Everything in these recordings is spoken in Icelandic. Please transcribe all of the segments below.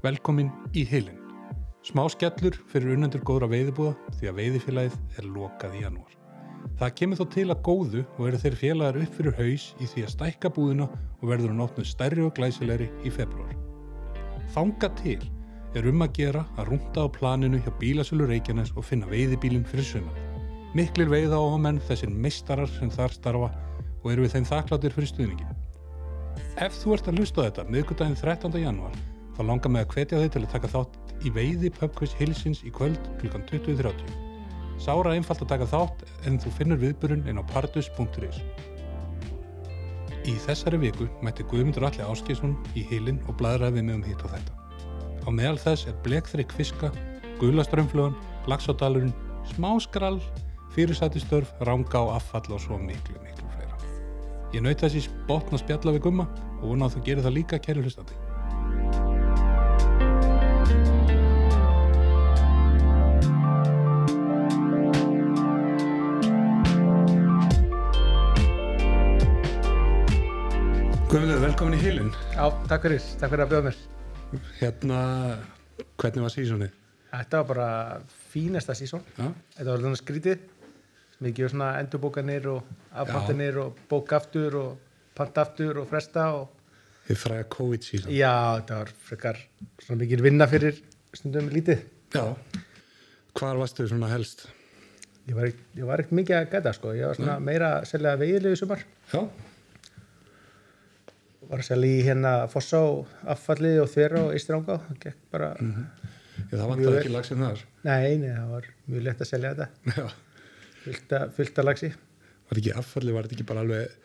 Velkomin í heilin. Smá skellur fyrir unnendur góðra veiðibúða því að veiðifélagið er lokað í janúar. Það kemur þó til að góðu og eru þeir félagar upp fyrir haus í því að stækka búðina og verður að nótnu stærri og glæsilegri í februar. Þanga til er um að gera að rúnda á planinu hjá bílasölu Reykjanes og finna veiðibílinn fyrir sumar. Miklir veiða á menn þessir meistarar sem þar starfa og eru við þeim þakkláttir fyrir stuðningin. Ef þú ert að hlusta þetta miðgudaginn 13. janúar þá langar mig að hvetja þig til að taka þátt í veiði pubquiz hilsins í kvöld kl. 20.30. Sára einfalt að taka þátt en þú finnur viðburinn inn á pardus.is. Í þessari viku mætti Guðmundur Alli Áskísson í hilin og bladraði með um hitt og þetta. Á meðal þess er blekþrygg fiska, gulaströmmflugan, laxádalurinn, smáskrall, fyrirsættistörf, ranga og affall og svo miklu, miklu fleira. Ég naut þessi botna spjalla við gumma og vona að þú gerir það líka kæri hlustandi. Guðmundur, velkomin í hilin. Já, takk fyrir, takk fyrir að bjóða mér. Hérna, hvernig var sísonið? Þetta var bara fínasta sísón. Þetta var alveg skrítið. Mikið svona endurbókanir og afpantanir og bóka aftur og panta aftur og fresta og þið fræða COVID-síson. já, þetta var frekar svona mikið vinna fyrir stundum lítið. Já. Hvar varstu svona helst? Ég var, ekk- ég var ekkert mikið að gæta sko. Ég var svona meira að selja veiðilegu sumar. Já. Var að selja í hérna Fossá, affallið og þverra og Ístranga. Það gekk bara, Já, það vantar ekki lagsin þar. nei, nei, það var mjög lett að selja þetta. Fullt að lagsi. Var ekki affalli, var þetta ekki bara alveg,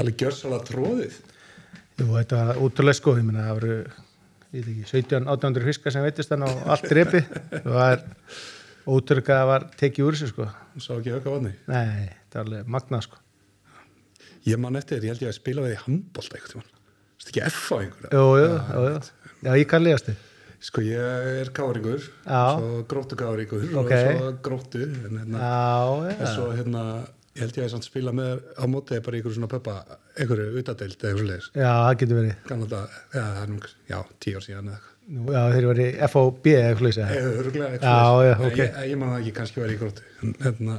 alveg gjörsalega tróðið? Jú, þetta var útrúlega sko, ég meina það voru, ég veit ekki, 17-1800 fiskar sem veitist þannig á allt drepi. Það var útrúlega að það var tekið úr þessu sko. Sá ekki auka vatni. Nei, þetta var alveg magnað sko. Ég man eftir ég held ég að spila við í handbólta eitthvað. Það er ekki F á einhverja. Jú, jú, jú, jú. Já, ég kann liðast þið. Sko, ég er gáringur, Já. svo gróttu gáringur Ok. og svo gróttu. En, hérna, Já, en svo hérna, ég held ég að samt spila með á mótið bara í einhverju svona pöppa, einhverju utadeild eða eitthvað leis. Já, það getur verið. Kannan þetta, já, það er nú, já, tíu ár síðan eða eitthvað. Nú, Já, þeir eru verið FOB eða eitthvað örgulega Já, já, ok. Ég, ég man það ekki, kannski ég í gróttu. En, hérna.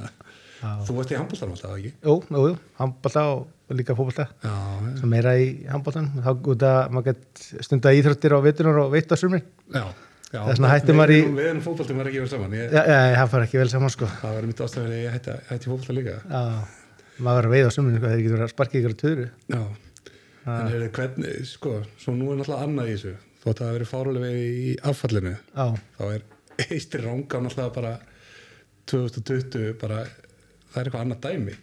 Þú varst í handbóltan alltaf, ekki? Jú, jú, jú, handbólta og líka já. Svo meira í handbóltan. Þá út að maður gett stunda íþróttir á vetunar og veitt á sumri. Já. Þess vegna hætti maður í- Við erum fótboltum er ekki verið saman. Ég, Já, já, það fara ekki vel saman sko. Það var mitt ástæður að ég hætti, hætti fótbolta líka. Já, maður verður að veiða á sumri, sko, þeir getur að sparka ykkur á töðru. Já. En heyrðu, hvernig, sko, svo nú er náttúrulega annað í þessu. Þótt að það verið fárulega í affallinu. Já, Þá er eistri ránga náttúrulega bara 2020 bara, það er eitthvað annað dæmi.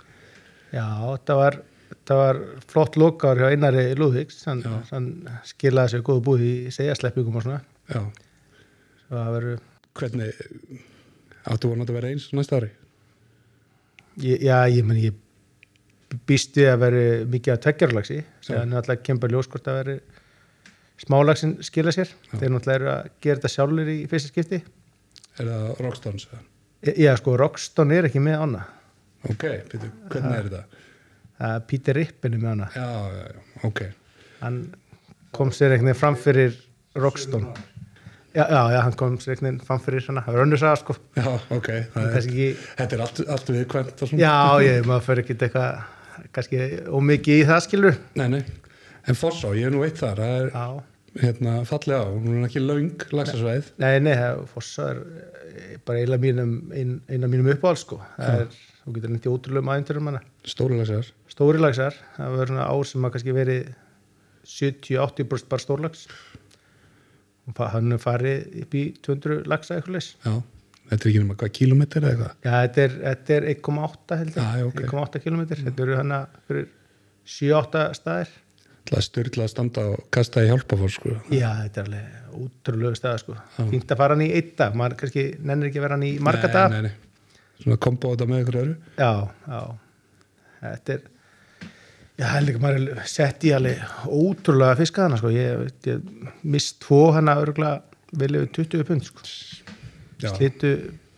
já, þetta var, þetta var flott lokar hjá Einari Lúðvíks, hann, Já. hann skilaði sér góðu búið í segjasleppingum og svona. Já. Svo það verður, Hvernig, áttu vonandi að vera eins næsta ári? ég- já, ég meni, ég býst við að veri mikið af tveggjarlagsi, Já. þegar náttúrulega kemur ljós hvort að veri smálagsin skila sér, þeir náttúrulega eru að gera þetta sjálfur í fyrsta skipti. Er það Rockstones? eða? Já, sko, Rockston er ekki með ána. Ok, byrju, hvernig er þetta? Það er Peter Rippin er með ána. Já, já, já, ok. hann kom sér einhvern veginn fram fyrir Rockstone já, já, hann kom sér einhvern veginn fram fyrir svona, það var önnur saga sko Já, ok. Það er, ekki, þetta er allt, allt viðkvæmt já, ég, maður fyrir ekki eitthvað kannski ómikið í það skilur Nei, nei. En Fossá, ég er nú veit þar, það er já, hérna, fallið á, hún er ekki löng lagsasveið. nei, nei, það fossa er bara eina mínum ein, mínum uppáhald sko það er, þú getur í ótrúlega aðeinturum hana Stóri lagsar. stóri lagsar, það verður svona ár sem að kannski verið 70-80% bara stórlags og hann farið upp í 200 lagsa eitthvað leys Já, þetta er ekki nema hvað kílómetri eða eitthvað. Já, þetta er, þetta er 1,8 held ég, Já, já, ok. 1,8 km, þetta eru hana fyrir 7-8 staðir. Það er styrla að standa og kasta í hjálpafór, sko. Já, þetta er alveg útrúlega staðir sko. Fínt að fara hann í einn dag, maður kannski nennir ekki að vera hann í marga Nei, dag. Nei, nei. Svona kombo þetta með ykkur öru. Já, já, þetta er, já, líka maður er sett í alveg ótrúlega fiskaðana sko. Ég, veit, ég mist tvo hana örgulega vel yfir 20 pund sko. Já. Slitu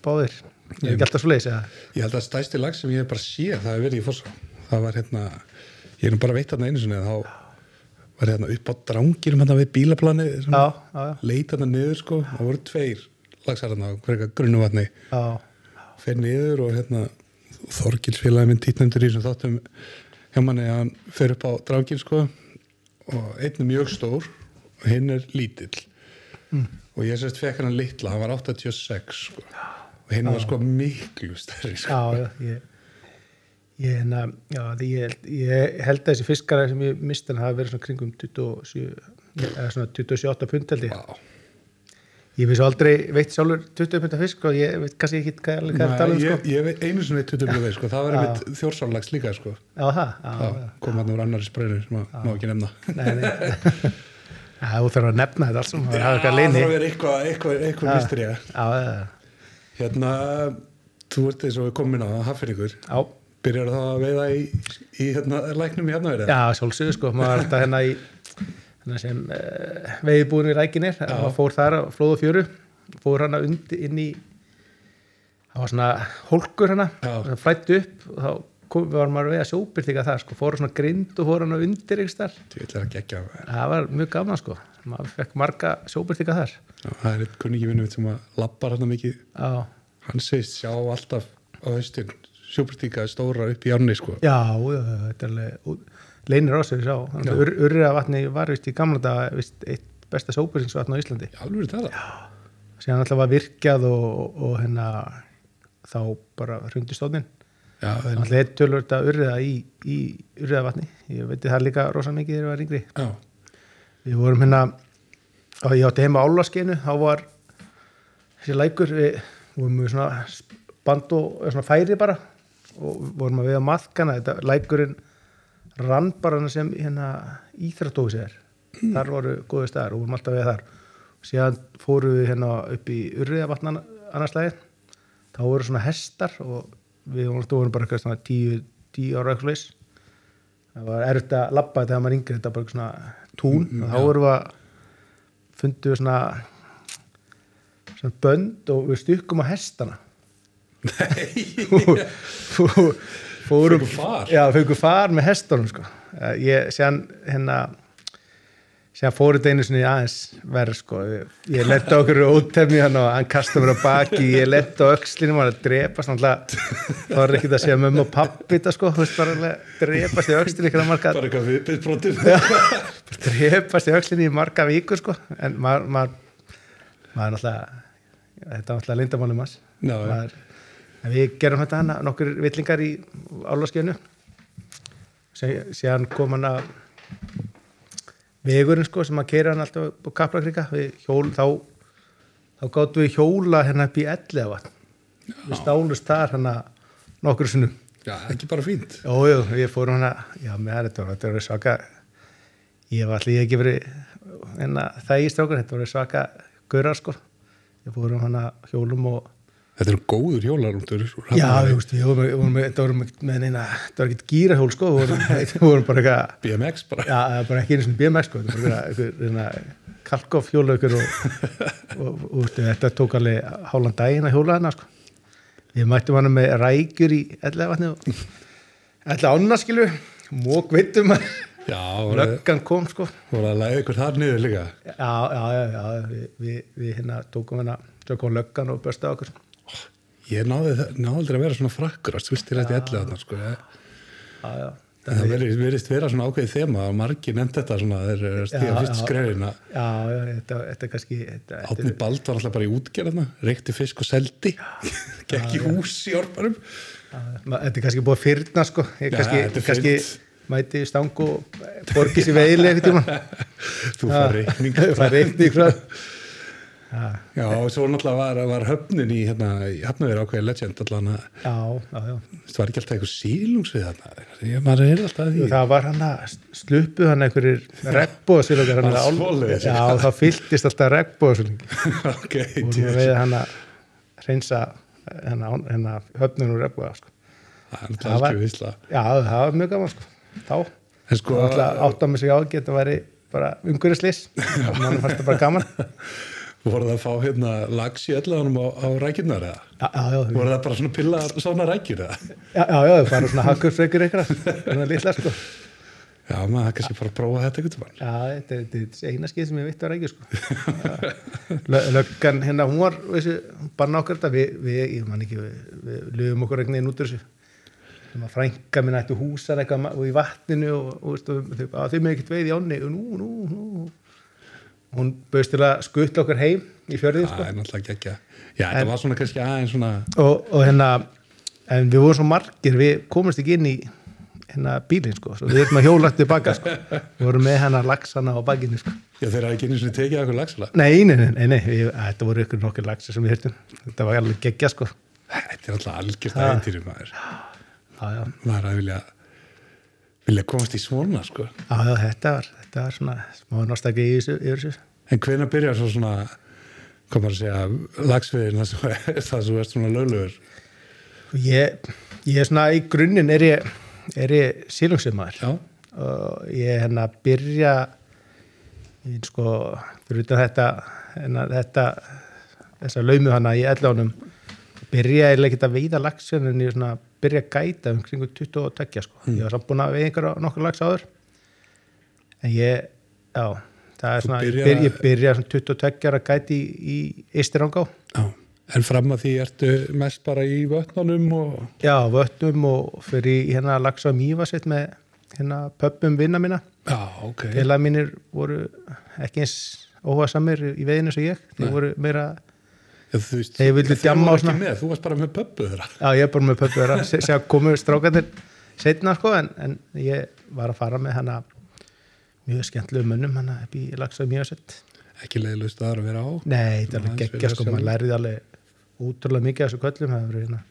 báðir. Ég er ekki alltaf svo leiðis, eða? Ég held að stæsti lag sem ég hef bara séð, það hefur verið í Fossá. Það var hérna, ég er nú bara veitt þarna einu sinni, þá var hérna upp á drangirum hérna við bílaplanið já, svona, já, já, leit hérna niður sko það voru tveir lagsar hérna á hverja grunnuvatni já, fer niður og hérna Þorgilsfélagi minn títnendur í þessum þáttum hjá manni að hann fer upp á drangin sko og einn er mjög stór og hinn er lítill. Og ég sérst fekk hann litla, hann var 86 sko. Og hinn var sko miklu stærri sko. já, já ég ég, hérna, já, ég, ég held að þessi fiskara sem ég misti hann hafi verið svona kringum 27 eða svona 28 pund held ég. Vá. Ég finnst aldrei veitt sjálfur 20 pund af fisk og ég veit kannski ekki hvað er að tala um sko. ég, veit einu sem veit 20 blöð sko, það var einmitt þjórsárlags líka sko. Já, það, það kom hann úr annari spreyru sem að má ekki nefna. Nei, nei. Þú þarf að nefna þetta alls það það þarf að vera eitthvað, eitthvað, eitthvað mistri hérna, þú ert eins og við komin á Haffinningur, já, byrjar það að veiða í, í hérna, læknum í hérna já, sjálfsögur sko. Maður sem uh, veiðbúin í rækinir maður fór þar á flóð og fjöru fór hana undir inn í það var svona hólkur hana það flætti upp og þá kom, var maður að veiða sjóbyrtinga þar sko, fór svona grind og fór hana undir að það var mjög gaman sko maður fekk marga sjóbyrtinga þar. Já, það er eitt kunningi vinnu sem að lappar hann mikið. Já, hann segist sjá alltaf á haustin sjúpertíka stóra upp í árni sko. Já þetta er alveg leynir á sig sá. Já. Ur, urriða vatni var vist í gamla dag vist eitt besta sjóbyrtingsvatn á Íslandi. Alveg það síðan alltaf var virkjað og, og, og hérna þá bara hrundi stóðnin Já, en, alltaf eitt tölur þetta urriða í, í urriða vatni ég veit það líka rosa mikið þegar ég var yngri. Já, við vorum hérna ég átti heima álaskeinu þá var þessi lækur við vorum með svona band og svona færi bara og vorum að veiða maðkana. Þetta lækurinn rann bara hana sem hérna íþrættósi er. Þar voru góði staðar og vorum alltaf veiða þar. Og síðan fórum við hérna upp í urriða vatna annars lagi þá voru svona hestar og við vorum, bara eitthvað svona tíu, tíu ára eitthvað leys það var erfitt að labba þegar maður yngri þetta bara svona tún. Mm, og þá vorum við að fundum við svona svona bönd og við stykkum á hestana. Nei Fórum far? Já, fengum far með hestunum sko. Ég, séðan hérna séðan fóru þetta einu sinni aðeins verð sko, ég, letta okkur ótefni hann og hann kasta mér á baki. Ég letta á öxlinu, maður að drepast. Þá er ekkert að segja mömmu og pappi þetta sko, þú veist bara alveg drepast í marga bara eitthvað viðbyrðbrotum drepast í öxlinni í marga vikur sko. En maður maður, maður náttúrulega þetta er náttúrulega lindamálum maður, en við gerum þetta hana nokkur villingar í álaskjönu síðan kom hann að vegurinn sko sem að keira hann alltaf á Kaplakrika. Við hjól þá þá gáttum við hjóla hérna upp í elli við stálust þar hann nokkur sinnum. Já, ekki bara fínt. Jú, jú, ég fór hana, já, með þetta var, þetta svaka, ég var allir ekki verið, það í strákur, þetta var svaka gaurar, sko. Ég fór um hana hjólum og, þetta eru góður hjólarúndur já, þú veist, við vorum, með- þetta vorum með neina, þetta var ekki gýrahjól, sko, við vorum, bara eitthvað, BMX bara já, bara ekki einu svona BMX, sko, þetta var bara eitthvað, eitthvað, kalkoff hjólaugur og, og, og, og þetta tók alveg hálfan daginn að hjóla hana, sko. Við mættum hana með rækjur í ellega vatni og ellega ána, skilu, mók veitum að löggan kom, sko. voru að læða ykkur þar niður líka Já, já, já, við, við, við hérna tókum hana, löggan og börstaði okkur. Ég náði, aldrei að vera svona frakkur að svistir þetta í elli þarna sko. Ég- Já, já, En það verið vera svona ákveðið þema að margir nefnt þetta svona að stíga Já, fyrst já. skrefin að já, já, þetta, þetta er kannski, þetta, þetta Átni Bald var alltaf bara í útgerðna reykti fisk og seldi. Gekk í hús í orparum Ma- Þetta er kannski búið að fyrna sko. Ég Já, kannski, er kannski mæti stang og borgi sér veili eitthvað tíma. Þú fær reikning. Það reikning frá Já, Já, og svo náttúrulega var, var höfnin í hérna, í hafnaður ákveðið legend allan að það var ekki alltaf eitthvað sílungs við þarna ég maður er alltaf að því. Það var hann að sluppu hann einhverjir regnbóðsvílokar Var það fylltist alltaf regnbóðsvílokar ok, og við veið hann að hreinsa hennar henna höfnun og regnbóða sko. það er Það var- Já, það var mjög gaman sko. Þá, sko, átt að mig sig á að geta væri bara umhverjuslis og mann fannst það bara gaman voru það að fá hérna lags í ellanum á, á rækjurnar eða? Já, já, já, voru það bara svona pillar svona rækjur eða? já, já, já bara svona hakkurfrekur eitthvað svona litla sko Já, maður það kannski bara prófa þetta eitthvað mann. Já, þetta þetta er eina skið sem ég veit að rækja sko. Lö- Löggan hérna, hún var þessi, bara nákvæm þetta, við, við, ég man ekki, við, við lögum okkur veginn út úr þessu. Þegar maður frænka minna ættu húsar eitthvað og í vatninu og, og veistu, þau, að þau með ekkert veið í ánni og nú, nú, nú. Hún bauðst til að skutla okkur heim í fjörðin Það sko. er náttúrulega ekki ekki. Já, þetta var svona kannski aðeins svona, og, og hérna, en við vorum svo margir, við komumst ekki inn í hérna bílinn sko, svo við erum að hjóla tilbaka sko, við vorum með hérna laxana á bakinu sko. já þeir hafa ekki einu sinni tekið okkur lagsala. Nei, nei, nei, nei, nei við, að, þetta voru ykkur nokkur laxir sem við hirtum þetta var alveg geggja sko Þetta er alltaf algjört Ha. ægintýri maður. já, já, Maður að vilja, vilja komast í svona, sko. já, þetta var þetta var svona smá nástæki í þessu, yfir þessu En hvenær byrjar svo svona, hvað maður að segja, lagsviðin það sem ert svona löglegur? og ég, ég er svona í grunninn er ég, er ég sílungsumar Já, og ég hérna byrja ég sko fyrir utan þetta, hérna, þetta þessa laumu hana í ellánum byrja ég ekkert að veiða laxin en ég svona byrja að gæta um kringu 22 sko, Hmm. ég var samt búin að veiða einhverja nokkur lax áður en ég, já það er Þú svona, ég byrjar- byrja, ég byrja svona 22 ára að gæti í, í Eistirangá já. En fram að því ertu mest bara í vötnunum og... já, vötnum og fyrir hérna lax á mývasitt með hérna pöppum vinna mína Já, ok. félag mínir voru ekki eins óhuga samir í veiðinu sem ég þeir voru meira, þú veist, vildu þeir djamma ekki svona. Með, þú varst bara með pöppu þeirra. já ég er bara með pöppu þeirra se- sem komu strákandir setna sko en, en ég var að fara með hana mjög skemmtlegu mönnum hana upp í lagsa mjög sett Ekki leiðlust að vera á. nei, þetta er alveg geggja sko, maður lærið alveg útrúlega mikið af þessu köllum það hefur verið hérna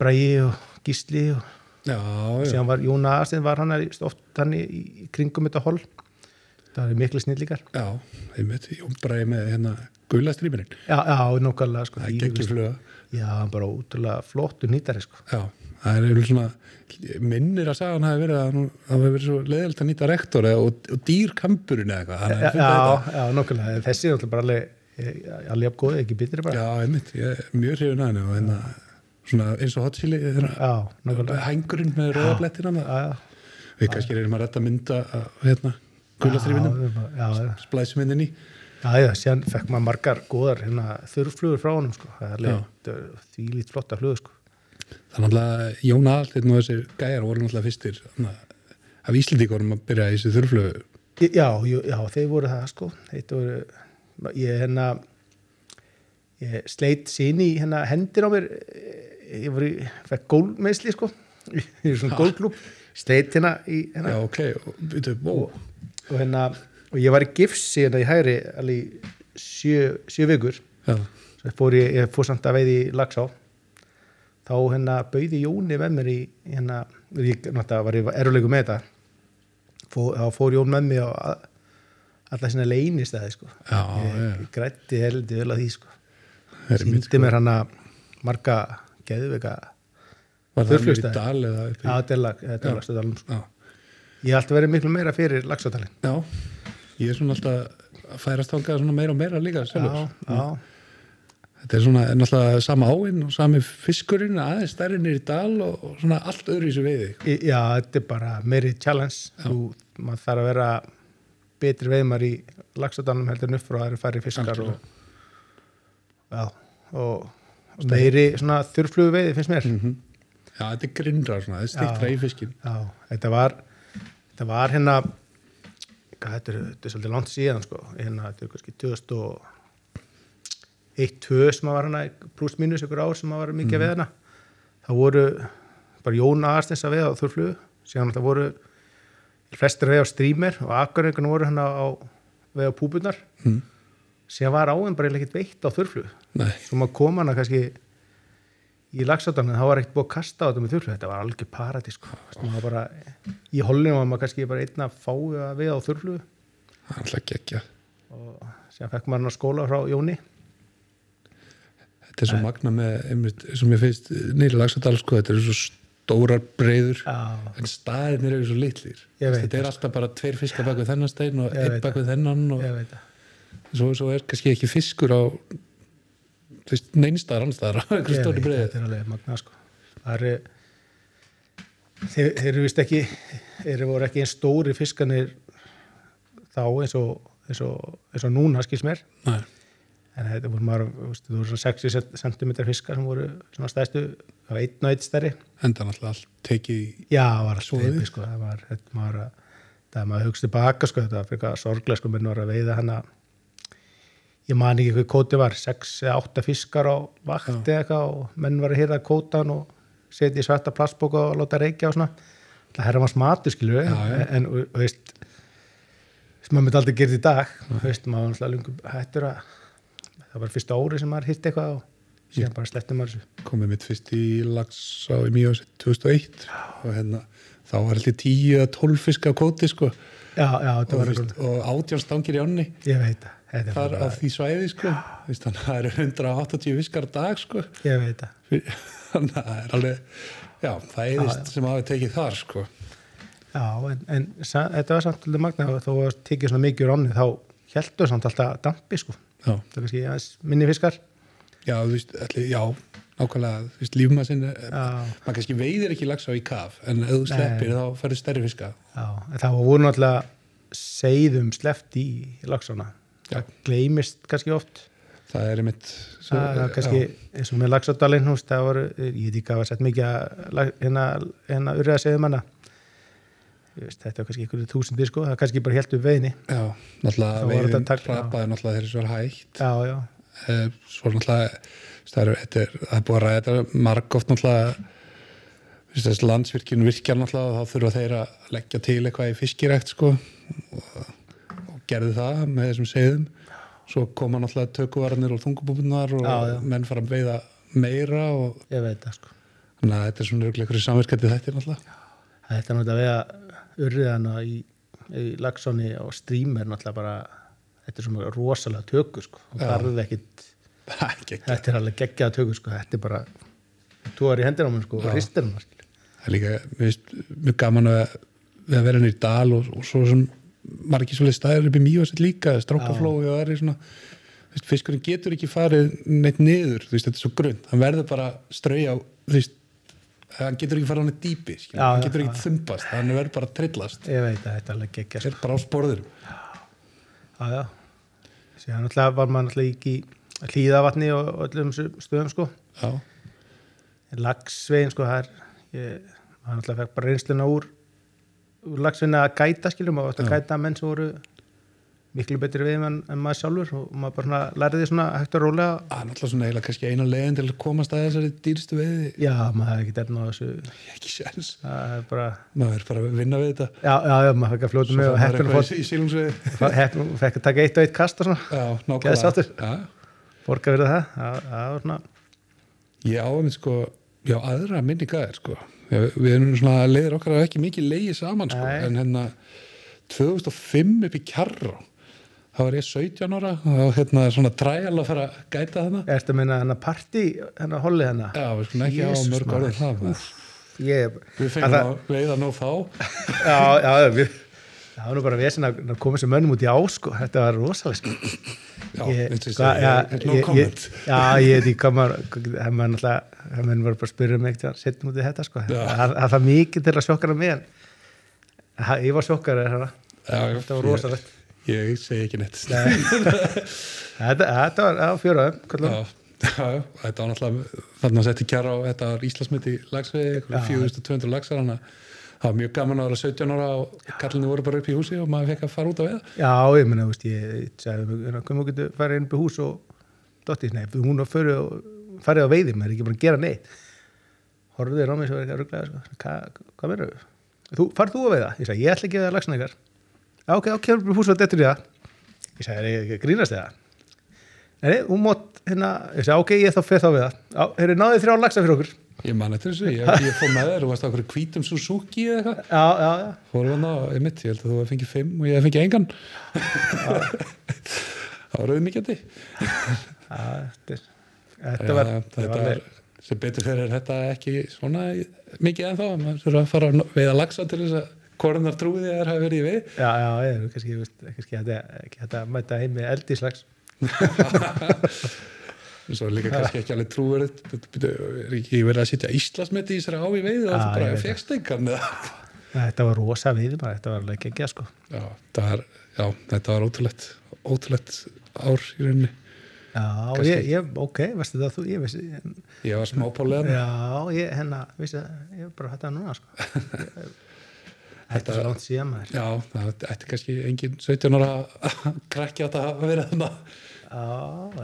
Bræi og Gísli og Já, já. síðan var Jón Aðarstein var hann oft hann í, í kringum þetta hol það er miklu snillíkar Já, einmitt, Jón Bræði með hérna gula strímirinn. já, já, nokkvæmlega sko, Það er ekki fluga. Já, hann bara útrúlega flottur nýtari sko. Já, það er einhvern svona minnir að sagða hann hafi verið að hann hafi verið svo leiðilt að nýta rektor eða, og, og dýrkampurinn eða eitthvað. Já, já, nokkulega. Þessi er náttúrulega bara alveg eh, alveg jafn góði, ekki bitri bara. Já, einmitt, ég er mjög hrifin að hérna svona eins og hot chili nokkulega. hængurinn með rauða blettina með Já, já. við kannski reynum að retta mynda hérna já, splæsum inn í já, já, síðan fekk maður margar góðar hérna, þurrflugur frá honum sko. Það er Já. alveg því lít flotta flugur sko. þannig að Jón Aðalsteinn og þessir gæjar voru náttúrulega fyrstir af Íslendíkorum að byrja í þessu þurflögu Já, jú, já, þeir voru það sko. Voru, ég hérna, ég sleit sín í hérna hendir á mér, eh, ég voru, í- fekk gólmeisli sko, í í svona gólklúb, sleit hérna í hérna. Já, ok, og og hérna og ég var í gifsi hérna í hægri alveg í sjö, sjö vikur. Já, svo fór ég, ég fór samt að veiði í Lagsá þá hérna bauði Jóni með mér í hérna, ég náttúrulega var ég erulegu með þetta. Fór, þá fór Jón með mér á alla sinna leynistæði sko. Já, ég, já. ég grætti heldur vel að því sko. Síndi mér hann að marga geðveika var það mér í dal eða í að þetta er lag, þetta er lagstöðalum sko. Já. ég hef alltaf verið miklu meira fyrir Lagsáttalinn Já, ég er svona alltaf að færast svona meira og meira líka já, sjálfur. já, Þetta er svona náttúrulega sama áinn og sami fiskurinn aðeins stærri niður í dal og, og svona allt öðru í þessu veiði. Í- Já, þetta er bara meiri challenge. Þú, maður þarf að vera betri veimar í lagsadanum heldur en upp frá að það eru færri fiskar og, já, og meiri svona þurrflugu veiði finnst mér. Mm Já, þetta er grinnra svona, þetta er stiktra í fiskin. já, þetta var þetta var hérna þetta, er, þetta er svolítið langt síðan sko, hérna, þetta er kannski 2001-2 sem að var hérna pluss mínus ykkur ár sem að var mikið mm. við hérna það voru bara Jón Aðarstens að veða á þurrflugu síðan það voru flestir veða á streamer og akkurreikunum voru hérna á veða á púbunar Mm. síðan var áinn bara ekkert veitt á þurrflugu Nei, svo maður kom hana kannski í en það var ekkert búið að kasta á þetta með þurrflugu þetta var algjör paradís sko. Í hollinu var maður kannski bara einn að að veða á er geggja. og síðan fekk maður hann að skóla frá Jóni. Þetta er svo magna með, einmitt, sem ég finnst nýri lagsadal, sko, þetta eru svo stórar breyður, en staðinir eru svo litlir. Þetta er alltaf bara tveir fiskar bak við þennan stein og einn bak við þennan og svo, svo er kannski ekki fiskur á annstaðar á einhverju stóri veit, breiði þetta er alveg magna sko. það eru þeir, þeir eru vist ekki þeir voru ekki eins stóri fiskanir þá eins og, eins og, eins og núna skils mér. Nei, en þetta voru maður, veist, þú voru svona 60 cm fiskar sem voru svona stæðstu það var einn og einn stærri. Enda náttúrulega allt tekið í já, það var Soðið. sveipi sko, það var, þetta var það er maður hugst tilbaka sko, þetta var fyrir sorglega sko, menn var að veiða hana ég man ekki hvað kóti var 6 eða 8 fiskar á vakt eða eitthvað og menn var að hýrða kótan og setja í svarta plastbóka og láta reykja og svona. Það herra maður smatu já. en og veist sem maður myndi aldrei gera í dag veist, maður var náttúrulega lungum hættur að það var fyrsta ári sem maður hitt eitthvað og síðan bara sleppti maður þessu. komið mitt fyrst í lags á í mjög 2001 og hérna þá var alltaf 10 eða 12 fisk á kóti sko já, já, og, og átján stangir í ánni. Ég veit það, er þar á því svæði sko. Að það eru 180 fiskar á dag sko. Ég veit það. Þannig að það er alveg já, það eðist sem hafi tekið þar sko. Já, en, en þetta var samt alveg magna þó að tekið svona mikið úr ánni þá heldur samt alltaf dampi sko. Já, það er kannski minni fiskar. Já, þú veist, já nákvæmlega, þú veist, lífmassin Já, maður kannski veiðir ekki lags á í kaf en ef þú Nei. sleppir þá færðu stærri fiska. Já, en það voru náttúrulega seiðum sleppt í lagsana Já. það gleymist kannski oft. Það er einmitt svo, það er kannski eins og með lagsadalinn það voru, ég veit ekki hvað var sett mikið að lag- hérna, hérna urriða segðum hana. Þetta var kannski ykkur þúsundir sko, það kannski bara helt upp veiðinni. Já, náttúrulega já. hrapaði náttúrulega þegar þessu var hægt já, já, svo náttúrulega það er, búið að ræða þetta margóft náttúrulega. Landsvirkjun virkjar náttúrulega og þá þurfa þeir að leggja til eitthvað í fiskirækt sko. Og, og gerðu það með þessum segðum svo koma náttúrulega tökuvarnir og þungubúbunar og Já, já. menn fara að veiða meira og það sko. Þannig að þetta er svona einhverju samverkandi þetta náttúrulega. Þetta er náttúrulega að urriðana í, í lagsóni og strím er náttúrulega bara þetta er svona rosalega tökur sko. Ekkit, þetta er alveg geggjaða tökur sko. Þetta er bara, er í hendur á mér sko og hristir hann það er líka finnst mjög gaman að, við að vera henni í dal og, og svo sem margir svolítið staðir upp í mývarsett líka strákaflói og það er svona veist, fiskurinn getur ekki farið neitt niður veist, þetta er svo grunn, hann verður bara strauja veist, hann getur ekki farið á neitt dýpi, Já, hann getur ekki þumbast, hann verður bara trillast. Ég veit að þetta er alveg geggja sko. er bara á sporðurum já, já. Síðan náttúrulega var maður náttúrulega ekki í hlýðavatni og öllum stöðum sko. Lagsvegin sko það er ég, maður náttúrulega fekk bara reynsluna úr, úr lagsvegin að gæta skilum og að gæta menn sem voru miklu betri við en, en maður sjálfur og maður bara lærði svona hægt og rólega. Það er náttúrulega svona eiginlega kannski eina leiðin til að komast að þessari dýrstu veiði. Já, maður hefði ekki derna á þessu. Ekki það er bara, maður er bara að vinna við þetta. Já, já, já maður fekk að fljóta með og sílungsveiði heppin fekk að taka eitt og eitt kast og svona. Já, nákvæmlega. Já, borga fyrir það, það, það var svona. Ég á einmitt sko, já aðra minningaðir sko. Já, við erum svona leiðir okkar að ekki mikið leiði saman sko. En hérna 2005 upp í Kjarrá þá var ég 17 ára og hérna svona træal að fara að gæta þarna. Ertu að minna hennar partí, hennar holli hennar Já, við skulum ekki Jesus, á mörg orðið það maður. ég, Við að fengum það- að veiða nóg þá já, já, við það var nú bara vesen að að koma sem mönnum út í á sko, þetta var rosalega sko Já, Ég- þetta er no ég- comment. Ég- Já, ég veit það maður náttúrulega, það maður bara að spyrja mig eitthvað setjum út í þetta sko. Það það það mikið til að sjokkara mig ég var sjokkara þetta var rosalegt Ég, segi ekki neitt. Þetta, var á fjóraðum þetta var náttúrulega þarna að setja kjara á, þetta var Íslandsmynd í lagsvegi, Já. 4200 lagsar þannig að það var mjög gaman að vera 17 ára og kallinni voru bara upp í húsi og maður fekk að fara út á veða já, ég menna, ég, sagði komum við getur farið inn upp í hús og dottir, nei, hún að fyrir og farið á veiði, maður er ekki bara að gera neitt. Horfðu þér á mig svo er að sko. Hva, hvað verður þú, farð þú að veiða? Ég sagði, ég ætla ekki að já, ok, ok, hús og dettur í það. Ég sagði, er ég grínast eða? Nei, hún mótt hérna, ég sagði, ok, ég þá fyrir þá við það. Já, þeir náðu þrjá lagsa fyrir okkur? Ég man eftir þessu, ég, ég fór með þér og varst á okkur hvítum Suzuki eða eitthvað. Já, já, já, fórum við það, ég mitt, ég held að þú fengið fimm og ég fengið engan. Það var auðmikjandi já þetta, var, þetta var var, sem betur fyrir þetta ekki svona mikið en þá maður þurfa að fara að veiða lagsa til þess að hvornar trúið er hafi verið í veið Já, já, ég er kannski, veist, kannski ekki þetta að mæta heim með eldislags svo er líka kannski ekki alveg trúverið er ekki verið að sitja Íslasmeti í þessari á í veið og það ég bara veit fegst engan eða þetta var rosa við bara, þetta var alveg ekki ekki sko. Já, er, já, þetta var ótrúlegt ótrúlegt ár í rauninni. Já, ég, ég, ok, veistu það þú ég vissi, ég var smá pálega já, ég, hérna vissi, það- ég bara hætti það núna sko þetta er langt síðan maður. Já, það ætti kannski engin 17 ára að krakki átt að vera þarna. Já,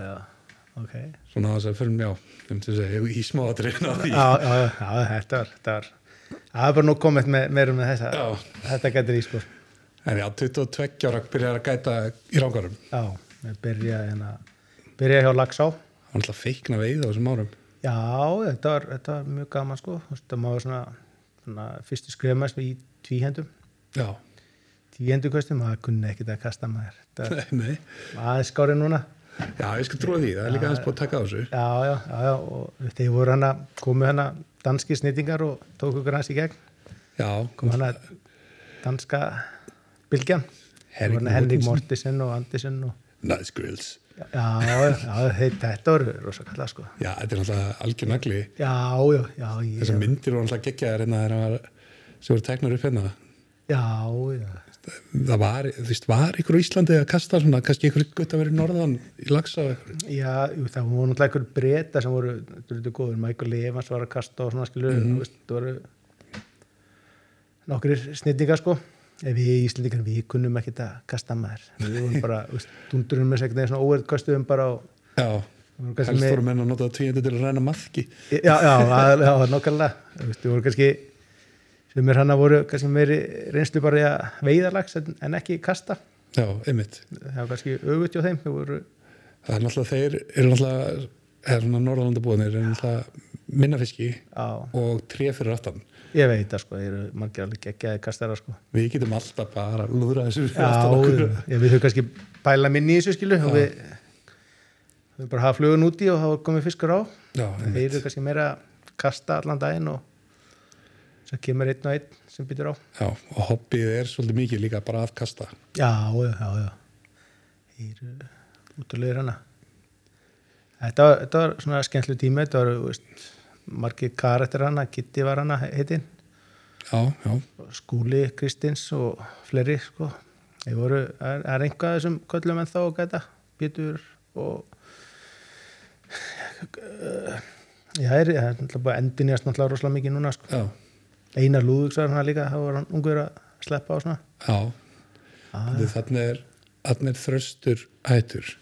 já, ok. Svona þess að fyrir mig á um til að segja, í smáatriðin á því. Já, já, já, já, þetta var þetta var, það er bara nú komið með, meira með þessa. Já. þetta getur í sko. En já, 22 ára byrjar að gæta í rángarum já, ég byrjaði hérna byrjaði hjá Laxá. Hann ætla að feikna veið á þessum árum. Já, þetta var, þetta var mjög gaman sko. Þú veist, það maður tvíhendum já, tvíhendukvöstum, maður kunni ekkert að kasta maður. Aðeins skári núna. Já, ég skal trúa því, það er líka aðeins búið að taka á þessu. Já, já, já, já, og þeir voru hana komu hana danski snýtingar og tók okkur hans í gegn. Já, kom hana danska bylgjan. Henrik. Mortisen og Andisen og nice grills. Já, já, já þeir, þetta voru rosa kalla sko. Já, þetta er náttúrulega algjör nagli. Já, já, já, þessar myndir voru geggjaðar hérna þegar það var- sem voru teknar upp hérna já, já. Það var, þú veist, var ykkur á Íslandi að kasta svona, kannski ykkur gutt að vera í norðan í lagsa ykkur Já, jú, það voru náttúrulega einhver breyta sem voru, þetta eru góður, Michael Evans var að kasta og svona skilur, mm veist, það voru nokkrir snýtingar sko, ef við Íslandingar við kunnum ekkert að kasta maður. Við vorum bara, þú veist, dundurinn með segna svona óverð kastuðum bara og já, helst voru menn að nota tvíendu til að ræna maðki. Já, já, það já, nokkarlega þú veist, sem er hann að voru kannski meiri reynslu bara í að veiðalags en, en ekki kasta. Já, einmitt. Það var kannski ögut hjá þeim, voru það er náttúrulega, þeir eru náttúrulega eða svona norðalandabúðinir eru náttúrulega minna fiski á, og tré fyrir aftan. Ég veit það sko, þeir eru margir alveg geggjaði kastara sko. Við getum alltaf bara að lúðra þessu Já, ég, við höfum kannski pæla minni í þessu skilu og við við bara hafa flugun úti og þá er komið fiskur á. Já, þeir eru kannski meira að kasta allan daginn og svo kemur einn og einn sem býtur á. Já, og hobbyið er svolítið mikið líka bara að kasta. Já, já, já, já. Þeir eru útulegir hana. Þetta var, þetta var svona skemmtlu tími þetta var, veist, margir karakter hana Kitty var hana heitinn. Já, já, Skúli Kristins og fleiri sko. þeir voru, er, er einhvað þessum köllum en þá að gæta? Pétur og já, er, það er bara endinjast náttúrulega rosalega mikið núna sko. já, Einar Lúðvíks var hann líka, það var hann ungur að sleppa á svona. Já. ah, þannig er, er þröstur hættur.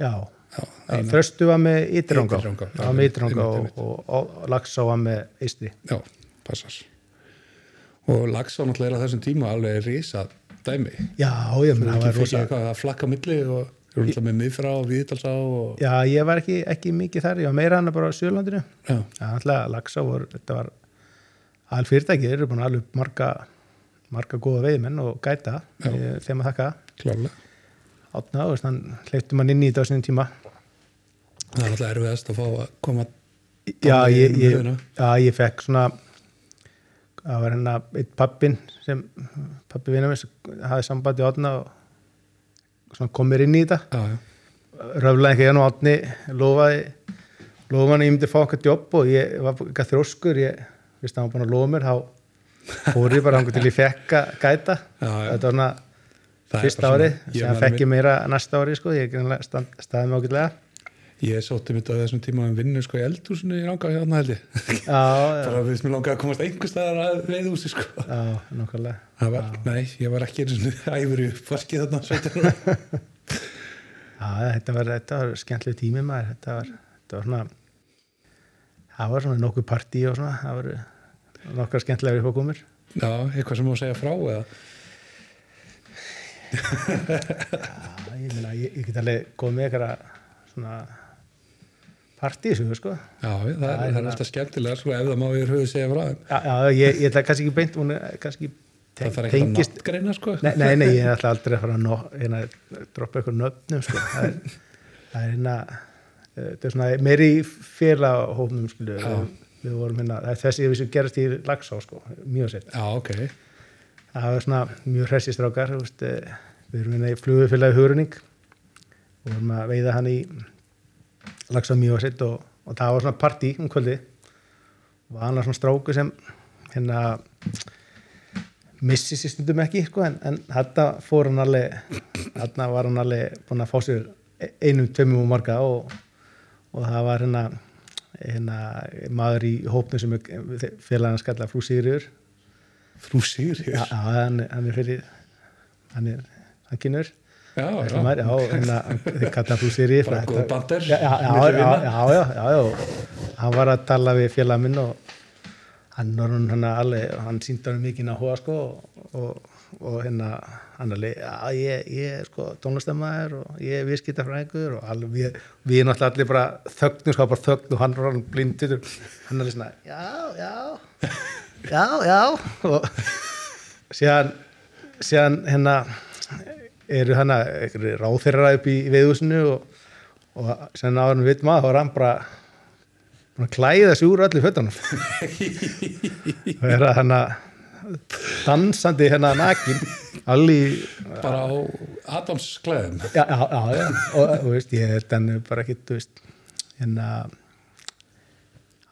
Já, já, já. Þröstu var með já, það var með einmitt, og, og, og, og Laxá var með Eistri já, passar. Og Laxá náttúrulega er á þessum tíma alveg risa dæmi. Já, ég þú menn, það var eitthvað að flakka milli og þú erum alltaf með miðfrá og viðtalsá og já, ég var ekki, ekki mikið þar, ég var meira hann bara á Sjölandinu já, Já, alltaf Laxá voru, þetta var all fyrirtæki, þeir eru búin að alveg marga marga góða veiðmenn og gæta. Já. þeim að þakka. Átna og þann hleypti mann inn í þetta á sinni tíma. Það er alltaf erfiðast að fá að koma já, ég, ég, já, ég fekk svona það var hérna eitt pappin sem pappi vinnar mér sem hafði sambandi átna og svona kom mér inn í þetta. Já, já, röflaði ekki og átni lofaði lofaði að ég myndi fá eitthvað jobb og ég var eitthvað þróskur ég vissi að hann var búin að lofa mér þá fór ég bara hann til ég fekk að gæta. Já, já. þetta var svona bara ári sem fekk ég meira næsta ári sko, ég staðið mig ágætlega. Ég sótti mitt á þessum tíma um vinnu sko í eldhúsinu í ranga hérna held ég. Bara við sem langaði að komast einhver staðar að veiðhúsi sko. Já, var, nei, ég var ekki einu sinni æfur í faskið þarna 17 ára. já, þetta var, var skemmtileg tími maður. Þetta var, þetta var svona það var svona nokkuð partí og svona það var nokkar skemmtilega uppákomur já, eitthvað sem má segja frá eða Já, ég meina, ég, ég get alveg komið með eitthvað svona partísugur, sko. já, það, er, það er hérna- alltaf skemmtilega sko ef það má yfir höfuð segja frá þeim Já, já ég, ég ætla kannski ekki beint, hún er kannski það þarf ekki að nattgreina sko Nei, nei, nei, ég ætla aldrei að fara að no, hérna, droppa eitthvað nöfnum, sko. Það er, það er hérna, eh, þetta er svona meiri félagahófnum, skilu. Við vorum hérna, það þessi við sem gerast í Lagsá, sko, mjög sett. já, ok, Það var svona mjög hressistrákar, eh, við erum hérna í flugufélagi Huruning og vorum að veiða hann í lags á mjög sitt og, og það var svona partí um kvöldi og hann var svona stráku sem hérna missi sér stundum ekki sko, en, en þetta fór hann alveg þarna var hann alveg búin að fá sér einum, tveimum og marga og, og það var hérna, hérna maður í hópnu sem félagana skalla frú Sigriður Frú Sigur já, hann, hann er fyrir hann er, hann kynur já, já. Maður, já, hérna, þið kalla frú Sigriður Bara góð bandir já, já, já, já, já, já, hann var að tala við félag minn og hann var hann, hann alveg, hann síndi hann mikið áhuga sko og, og, og hérna hann já, ég, ég er sko tónlistamæður og ég er viðskiptafræðingur og alveg, við, við náttúrulega allir bara þögnum, sko, bara þögn og hann var hann blindur. Hann alveg svona, já, já já, já. Og síðan síðan hérna eru hann að ráþyrra upp í viðhúsinu og, og síðan áður við að þá var hann bara búinn að klæða sig úr öllu fötunum. Og er að hann að dansandi hérna nakin allir Bara á Adams klæðum. Já, já, já, og þú veist, ég held hann bara ekki, þú veist hérna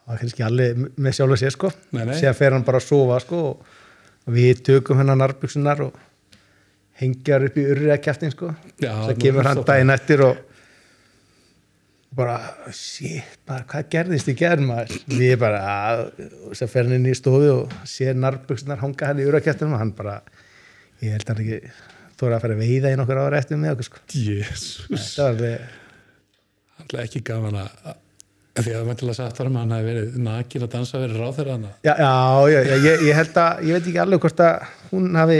það var kannski allir með sjálf að sé sko síðan fer hann bara að sofa sko og, og við tökum hennar narbuksunar og hengjar upp í urri að kjæftin sko nú kemur er hann það daginn eftir og bara, shit, bara, hvað gerðist í gerð maður? Við bara, að, og svo fer hann inn í stofu og sér narbuksunar hanga hann í urri að kjæftin og hann bara, ég held hann ekki þóra að fara að veiða í nokkur ára eftir með okkur sko. Jésús þetta var alveg Alltaf ekki gaman að að því að það mæntilega sagt var að hann hafi verið nakin að dansa verið ráð þeirra hana Já, já, já, já ég, ég held að, ég veit ekki alveg hvort að hún hafi,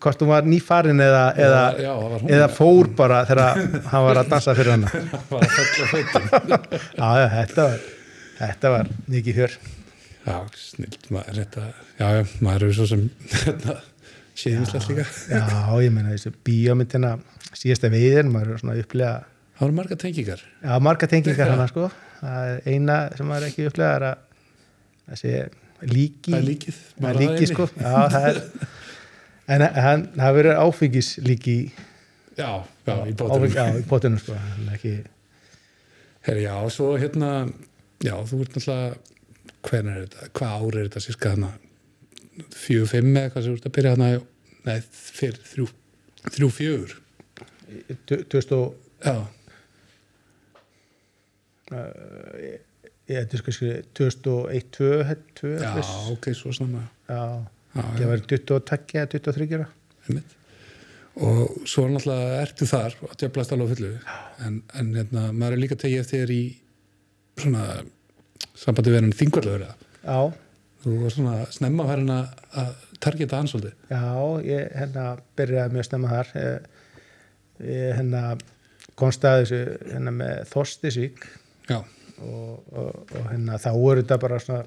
hvort hún var nýfarin eða, eða, já, hún. eða fór bara þegar hann var að dansa fyrir feitin Já, já, þetta var, þetta var mikið hjör. Já, snilt maður þetta, já, já, maður eru svo sem þetta séðinslegt líka Já, ég meina þessu bíómyndina síðasta veiðin, maður er svona upplega, Það voru marga tengingar já, marga tengingar hana, sko. Eina sem maður ekki upplega er að þessi líki, Það líkið, það bara það líki, eini. sko. Já, það er, en hann, það verður áfengis líki Já, já, í Áfengi- bóttum Já, í potinu sko ekki, Herri, já, svo hérna já, þú ert náttúrulega hvernig er þetta, hvað ár er þetta sérska hana, fjögur, fimm eða hvað sem þú ert að byrja hana nei, fyrir þrjú, þrjú, fjögur. 2000 og já, ég þetta er sko sko 2001, 2, 2 já, ok, svo snemma já, já, ég var 22 eða 23 ára. Einmitt. Og svo náttúrulega ertu þar og djöflast alveg fullu. En, en hérna, maður er líka tekið eftir í svona sambandi verið þingvarlega já, þú var svona snemma að að targeta hans svolítið. Já, ég hérna byrjaði mjög snemma þar. Ég, ég hérna komst að þessu hérna með Þorstisvík já, og, og, og hérna þá voru þetta bara svona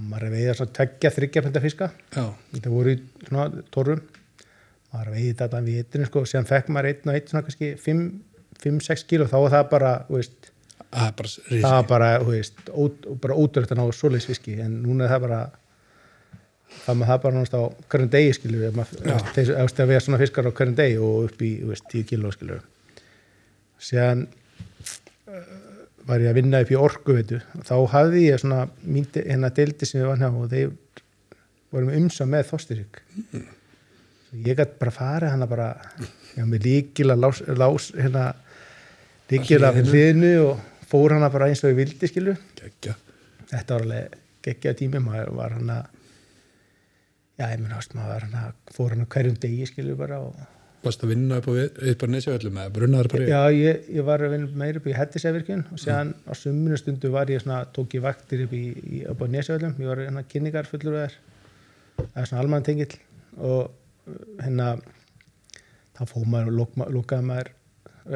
maður er að veiða svona tveggja, þryggja penda fiska. Já, þetta voru í torrum maður veit þetta við hitinu sko. Síðan fekk maður einn og einn svona kannski 5-6 kíl og þá var það bara veist, það er bara var bara, ó, bara ótrútt að ná svoleiðs fiski. En núna er það bara það maður það bara náttúrulega á hverjum degi þú veist, að við svona fiskar á hverjum degi og upp í veist, 10 kíló skilur við. Síðan var ég að vinna upp í orku veitu þá hafði ég svona hérna deildi sem við var hjá og þeir vorum umsá með þostirík ég gæti bara farið hana bara já, með líkila lás, lás hérna líkila hliðinu. og fór hana bara eins og ég vildi skilu Gekkja. þetta var alveg geggja tími maður var hana já ég menn ást maður var hana fór hana hverjum degi skilu bara og Varst að vinna upp á, nesjaöllum eða brunnaður bara í? já ég, ég var að vinna meira upp í Hettisævirkjun og séðan á suminu stundu var ég svona tók ég vaktir upp, upp á Nesjöfellum ég var hérna kynningar fullur þær það er svona almann tengill og uh, hérna þá fóð maður og lók, lókaði maður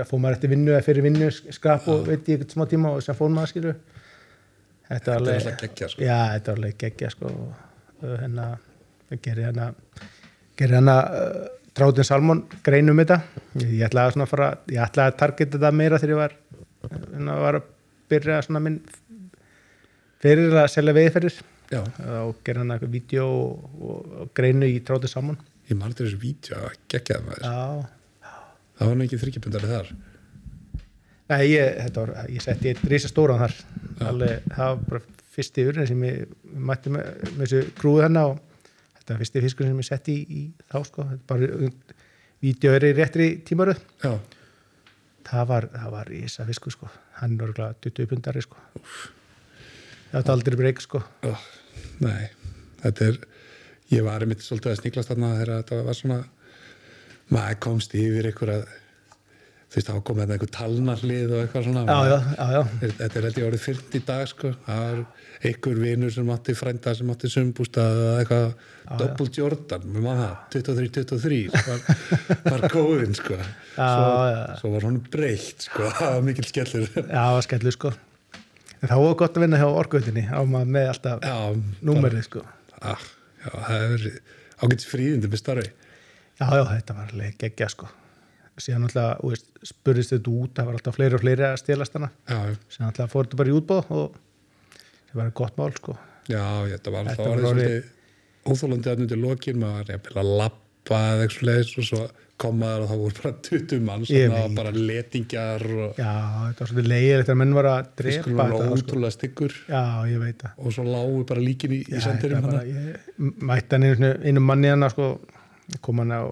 fóð maður eftir vinnu eða fyrir vinnu skrap og veit ég eitthvað smá tíma og sem fóð maður skilur þetta var alveg geggja sko. já þetta var alveg geggja sko og hérna gerir hérna gerir hérna uh, Tráðin Salmon greinum þetta. Ég, ætlaði að fara ég ætlaði að targeta þetta meira þegar ég var hérna, var að byrja svona minn fyrir að selja veiðferðir Já, og gera hann eitthvað vídeo og, og, og greinu í Tráðin Salmon ég til þessu vídeo að geggjaði maður. já, Það var nú ekki þryggjapundari þar. Nei, ég, þetta var, ég setti eitt risa stóran þar alveg, það var bara fyrsti urinn sem ég mætti með, með þessu krúðu hennar og þetta var fyrsti fiskur sem ég setti í, í þá sko, þetta er bara vídeoður í réttri tímaröð. Það var, það var risa fiskur sko. Hann var glæða 20 pundari sko. Það var aldrei breyk sko. Ó, nei, þetta er ég var einmitt svolítið að sníklast þarna þegar þetta var svona maður komst yfir einhverja þú veist, þá kom þetta einhver talnarlið og eitthvað svona já, já, já, já, þetta er held ég orðið fyrnt í dag sko. það var einhver vinur sem átti frænda sem átti sumbústað eða eitthvað Double Jordan, með maður það 23-23 var, var góðinn sko. svo, já. svo var hún breytt sko. það var mikil skellur já, það var skellur sko en það var gott að vinna hjá orkuðinni á maður með alltaf númerið sko ah, já, það er ágætis fríðindi með starfi já, já, þetta var alveg geggja sko síðan alltaf, spurðist þetta út það var alltaf fleiri og fleiri að stelast hana já, síðan alltaf fór þetta bara í útbóð og það var gott mál sko. Já, þetta var alltaf óþólandi að nundi lokin maður jafnvel að lappa eða eitthvað leis og svo komaður og það voru bara 20 mann veit. bara letingjar og já, þetta var svolítið leiðilegt að menn var að drepa fiskurinn var þetta, ótrúlega styggur. Og svo lágu bara líkin í, í sendirum hann einu, einu manni hann sko, kom hann á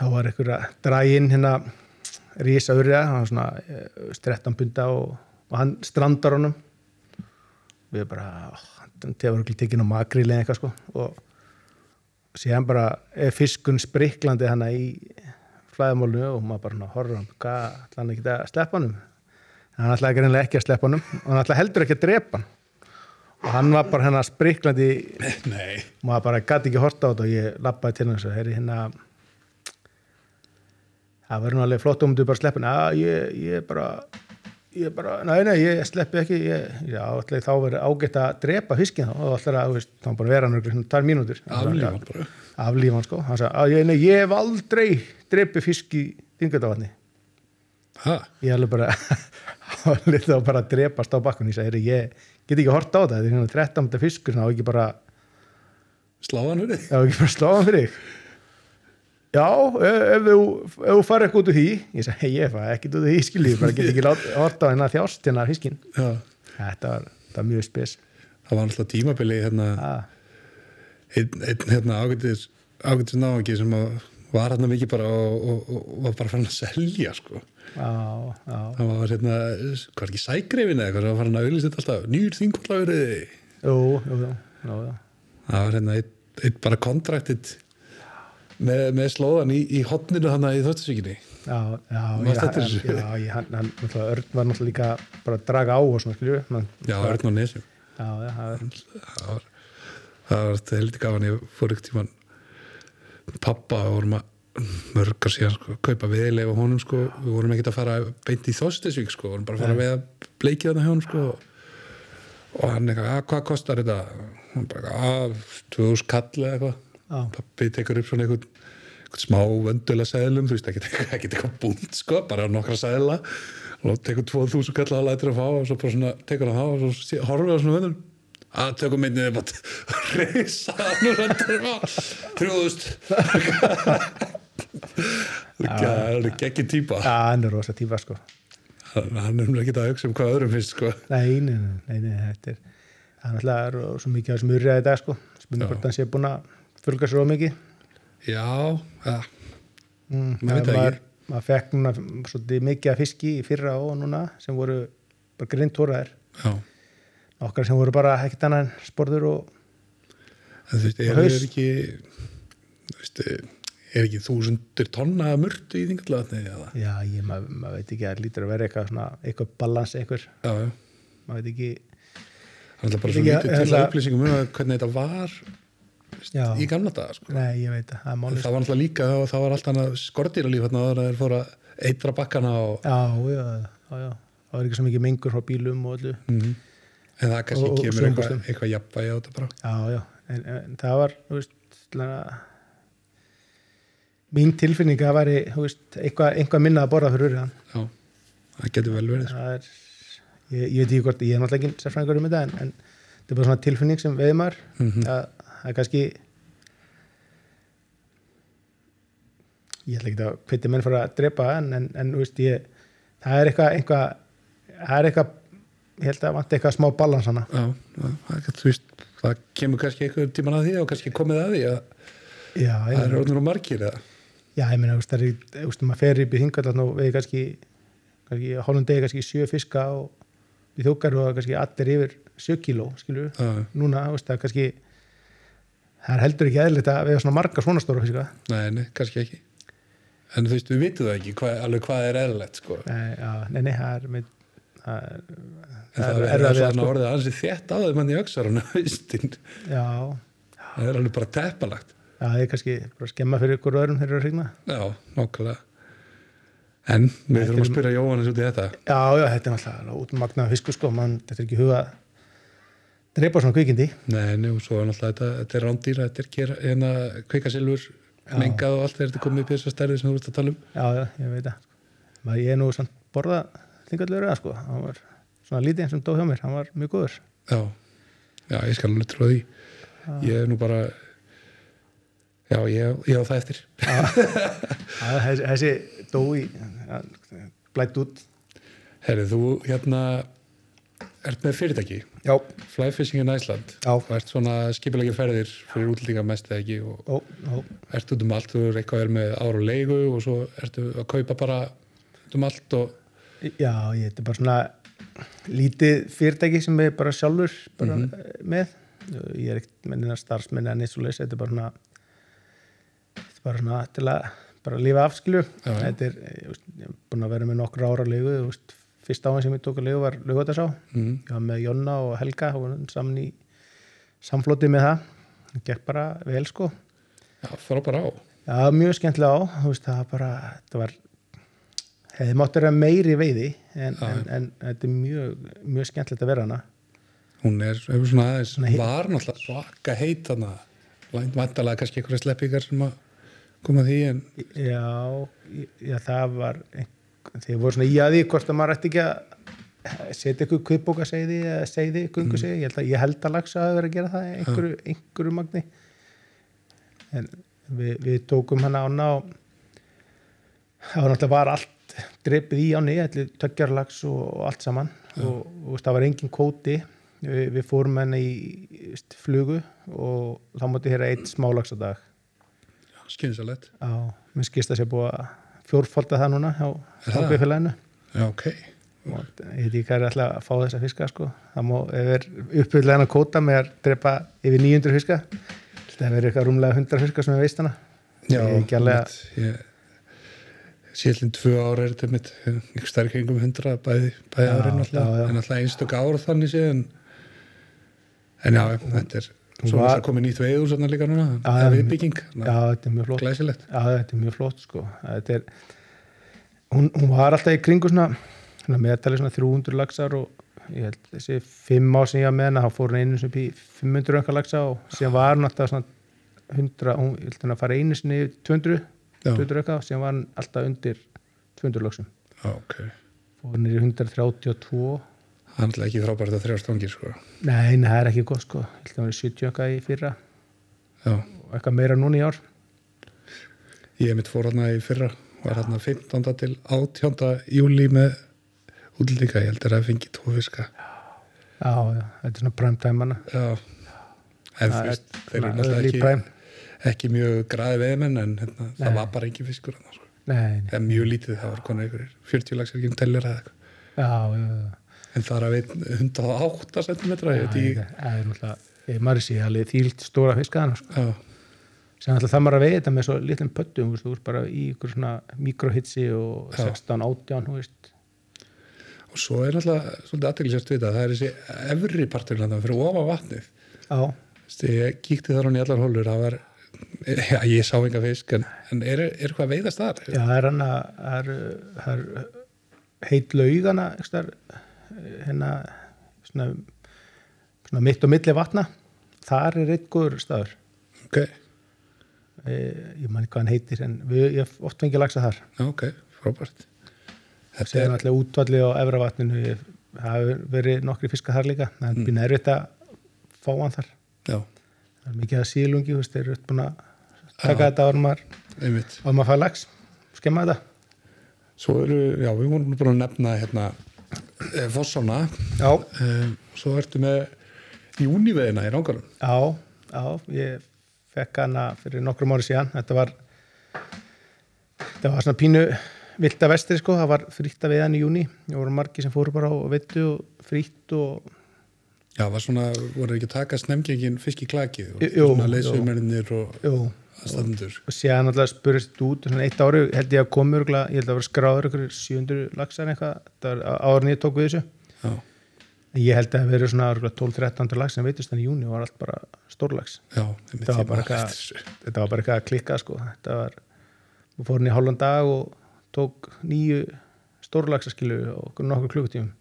þá var einhver að draga inn hérna rísa urja, hann var svona eh, 13 bunda og, og hann strandar honum. Við bara hann tefur ekki tekinn á makrili eða eitthvað sko. Og síðan bara er fiskun spriklandi hana í flæðamálnu og maður bara horfður hann hvað ætla hann ekki að sleppa hann hann ætlaði greinlega ekki að sleppa hann og hann ætlaði heldur ekki að drepa hann. Og hann var bara hérna spriklandi nei, maður bara gæti ekki horta á þetta og ég lappaði til hans og heyri hérna það verður nú alveg flott um þú bara sleppin að ég, ég bara ég bara, nei, nei, ég sleppi ekki. Ég, já, ætlaði þá verið ágætt að drepa fiskin þá. Og ætlaði að, þú veist, þá bara vera hann tvær mínútur. Aflífa hann bara. aflífan sko, hann sagði að ég, hef aldrei drepi fisk í yngöldavatni ha, ég alveg bara hann lítið á bara að drepast á bakkun ég sagði, "Heyrðu, ég get ekki horta á þetta. Þetta er hérna 13 meter fiskur, þá ekki bara slá hann úr þig. Já, ekki bara sláðan fyrir. Já, ef, þú, farið eitthvað út úr því, ég sagði, ég farið ekkert út úr því, skiljið, bara get ekki horta á hérna þjást hérna fiskin. Þetta var, var mjög spes. það var alltaf tímabili hérna, einn, einn hérna, ágætis ágætis náðangi sem var hérna mikið bara og, og, og, og var bara fann að selja sko. já, já, það var hérna, hvað er ekki sægrifin eða eitthvað sem var farin að auðlýsa þetta alltaf jú, jú. það var hérna einn ein bara kontraktið með, með slóðan í, í hotninu þannig í þóttisvíkinni Já, já, já, já, hann, hann, Örn var náttúrulega líka bara að draga á og svona, menn, já, Örn og Nesjum já, já, það það var það var heldur gafan ég fór ykkur tíman pappa vorum að mörgar síðan sko, kaupa viðleif á honum sko, við vorum ekkert að fara beint í Þóstisvík sko, vorum bara að fara við að bleikið þarna hjá honum sko. Og hann eitthvað, að hvað kostar þetta? Hann bara, að 2000 kall eða eitthvað pappi tekur upp svona einhvern, smá vöndula seðlum, þú veist, ekkert eitthvað búnt sko, bara nokkra seðla. Og tekur 2000 kall að lætur að fá og svo bara svona, tekur það og svo sé- horfir á svona vöndum að tökum myndið bara reysa rendur á 3000 það er ekki já, hann er rosa tífa, sko. hann er ekki að hugsa um hvað öðrum finnst sko. Nei, nei, nei, nei, þetta er, það er náttúrulega svo mikið að smurja dag, sko. Já. hvort hann sé búin að fylga sér of mikið. já, ja, Mm, Maður veit það maður, fekk núna svolítið mikið af fiski í fyrra og núna sem voru bara grindtóraðir okkar sem voru bara ekkert annað en sporður og En þú veist, er, er ekki þú veist, er ekki þúsundir tonna mörtu í þingallatni já, ég, maður, maður veit ekki að það lítur að vera eitthvað svona, eitthvað balans eitthvað, Já, já. maður veit ekki. Það er bara svo ekki- lítið til að upplýsingum um hvernig þetta var já, í gamla daga, sko. nei, ég veit að það er En máli það var náttúrulega líka, það var, það alltaf skortýralíf áður að þeir fóra eitra bakkana og já, já, já, já, það var ekki svo mikið mengur frá bílum og öllu mm en það kannski Og- og kemur eitthvað, eitthvað jafnvægi á þetta bara. já, já, en, en það var þú veist, svona, mín tilfinning að það væri eitthvað, eitthvað minna að borða fyrir urðan Já, það getur vel verið. sko. það er ég, ég veit ekki hvort, ég er náttúrulega ekki sérfræðingur um þetta en, en þetta er bara svona tilfinning sem veið maður Mhm. að það er kannski ég ætla ekki að hviti menn fyrir að drepa en, en, en veist ég það er eitthvað, eitthvað það er eitthvað, ég held að vant eitthvað smá balans hana. Já, það, veist, það kemur kannski einhver tíman að því og kannski komið að því að já, það er orðnur og margir eða? Já, ég veist, það er maður fer upp í hingallan og við kannski kannski, hálfum degi kannski sjö fiska og við þjókar og kannski allir yfir sjö kíló, Já, núna, það er kannski það er heldur ekki eðlilegt að við svona marga svona stóra fiska nei, nei, kannski ekki. En þú veist, við vitum það ekki hvað, alveg hvað er eðlilegt sko. nei, já, nei, nei, það er með það er, það er, er við svona sko. orðið ansið þétt á þeim hann í öxarun haustin, já, það er alveg bara teppalagt. Já, það er kannski að skemma fyrir ykkur öðrum þegar það er að hringna já, nákvæmlega. En við þurfum að spyrja Jóhannes út í þetta. Já, já, þetta er náttúrulega útmagnaða fiskur sko, mann, þetta er ekki huga að dreipa svona kvikindi. nei, nú, svo er náttúrulega þetta, þetta er rándýra þetta er hérna, kvikasilfur mengað og allt þegar þetta komið upp í þessar stærði sem þú ert að tala um Já, já, ég veit það. Maður, ég er nú samt borða þingallur eða sko, hann var svona lítið sem dó hjá mér, hann var mjög góður. já, já, ég skal alveg trúa því ég er nú bara já, ég, ég á það eftir Já, þessi, þessi dó í, ja, blætt út. herri, þú hérna ert með fyrirtæki Já, Fly Fishing in Iceland Já. og ert svona skipilegir ferðir fyrir útlendinga mest eða ekki og ó, ó, ert út um allt, þú er eitthvað með ára og leigu og svo ertu að kaupa bara út um allt og já, ég er bara svona lítið fyrirtæki sem ég bara sjálfur bara með. Ég er ekkert með neina starfsmenn en eins og leys, þetta er bara svona, þetta er bara svona til að bara lífa afskilu. Já, já. Þetta er, ég, er búin að vera með nokkra ára leigu, þú veist, fyrst áðan sem ég tók að leigu var laugatasá. mm, Ég var með Jonna og Helga saman í samflóti með það. Það gekk bara vel sko. já, frábara á Já, mjög skemmtilega á, veist, það var bara, þetta var, hefði mátt vera meiri veiði, en, en, en þetta er mjög, mjög skemmtilegt að vera hana. hún er hefur svona aðeins, var náttúrulega svaka heit þannig vantalega kannski einhverja sleppingar sem að koma því en Já, já, það var, einhver, þeir voru svona í að því hvort að maður ætti ekki að setja ykkur kvipbóka segði eða segði, gungu segði, ég held að, ég held að lagsa að vera að gera það einhverju, einhverju magni. En við, við tókum hana ána og það var náttúrulega var allt dreipið í áni, allir tökjarlags og, og allt saman. Og, og veist, það var engin kóti við, við fórum henni í flugu og þá mátti hér einn smálags á dag skynsalett Já, mér skist að sé búið að fjórfalda það núna það? ákveðfélaginu já, ok, ég veit ekki hvað er alltaf að fá þessa fiska sko. það má, ef er uppfyllega hann að kóta með að drepa yfir 900 fiska það verður eitthvað rúmlega 100 fiska sem er veist hana já, að- síðan tvö ára er þetta mitt einhver stærk kringum hundra bæði, bæði Já, alltaf, já, já. en alltaf einstök ár þannig séð en, en já, þetta er svo var- var komið nýtt veið úr svona líka núna, það er viðbygging er glæsilegt. Já, þetta er mjög flott sko. Er, hún, hún var alltaf í kringu svona, svona meðtalið svona 300 laxar og ég held þessi fimm ár sem ég var með hana, þá fór hún einu sem upp í 500 önkar laxa og síðan var hún alltaf svona 100, hún held hún að fara einu sinni í 200, Já. 200 önkar síðan var hún alltaf undir 200 laxum. Já, ok, fór hún í 132 það er alltaf ekki frábært að þrjá stangir sko. nei, nei, það er ekki gott sko. Ég held að hún er 70 önkar í fyrra. Já, og eitthvað meira núna í ár. Ég mitt fór hérna í fyrra var hérna 15. til 18. júli með útlendinga, ég held að það fengi tvo fiska. Já, já, þetta er svona prime time hana. Já. En þú veist, þeir eru náttúrulega ekki prime. ekki mjög graði veðmenn en hérna, það var bara engin fiskur hérna, sko. nei, nei, það er mjög lítið, það var konar einhverjir. 40 lagsar ekki um tellir eða eitthvað. Já, já, já en það er að veit 108 cm Það er náttúrulega, maður sé alveg þýlt stóra fiskaðan sko. sem alltaf það maður að veiða þetta með svo litlum pöttum þú veist, bara í ykkur svona mikrohitsi og Já. 16, 18 þú veist. og svo er náttúrulega svolítið aðteglisjast við það, það er þessi efri parturinn þarna fyrir ofa vatnið Veistu, ég kíkti þar hann í allar hólur það var, já, ég sá enga fisk en, en er, er eitthvað að veiðast þar? já, það er hann að það er, er heit laugana ekstar, hérna svona, svona mitt og milli vatna. Þar er eitt góður staður. Ok, e, ég man ekki hvað hann heitir en við, ég hef oft fengið lagsa þar. Ok, frábært. Þetta séðan alltaf útvalli á efra vatninu það hefur verið nokkri fiskar þar líka það er býna erfitt að fá hann þar. Já, það er mikið að sílungi, þú veist, þeir eru búin að taka þetta árum einmitt. árum að fara lags skemma þetta. Svo eru, já, við vorum búin að nefna hérna eh, Fossána Já, um, Svo ertu með Júniveðina í Rángarum já, já, ég fekk hana fyrir nokkrum ári síðan. Þetta var, þetta var svona pínu vilda vestri sko, það var frítt að veiðan í júni. Það voru margi sem fóru bara á vittu og frítt og Já, var svona, voru ekki að taka snemgengin fisk í klakið og Jú, svona jú. leysumerinir og jú, aðstæðendur og síðan alltaf spurist út eitt ári held ég að komu örgulega, ég held að vera skráður ykkur 700 laxar eitthvað, þetta var árin ég tók við þessu. Já, En Ég held að það verið svona örgulega 12-13 lax sem veitist þannig í júni var allt bara einmitt, Þetta var bara eitthvað- þetta að klikka sko. Þetta var, við fórum í hálfan dag og tók nýju stórlagsaskilu og nokkur klukkutíum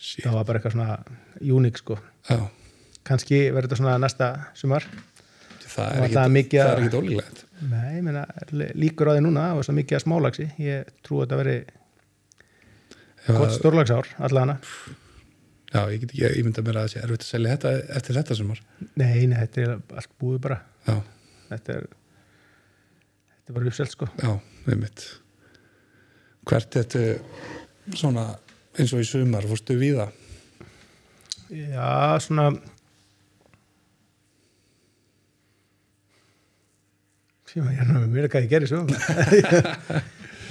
það var bara eitthvað svona uník sko. Kannski verður þetta svona næsta sumar það er ekkit, að- ólíklegt. Nei, ég meina, líkur á því núna það var svo mikið að smálagsi ég trú að þetta veri gott stórlagsár allavega. Já, ég get ekki ímynda mér að það sé erfitt að selja þetta eftir þetta sumar. Nei, nei, þetta er allt búið bara. Já, þetta er þetta er bara uppselt sko. Já, einmitt. Hvert þetta svona eins og í sumar, fórstu við það Já, svona ég er mér hvað ég gerir svo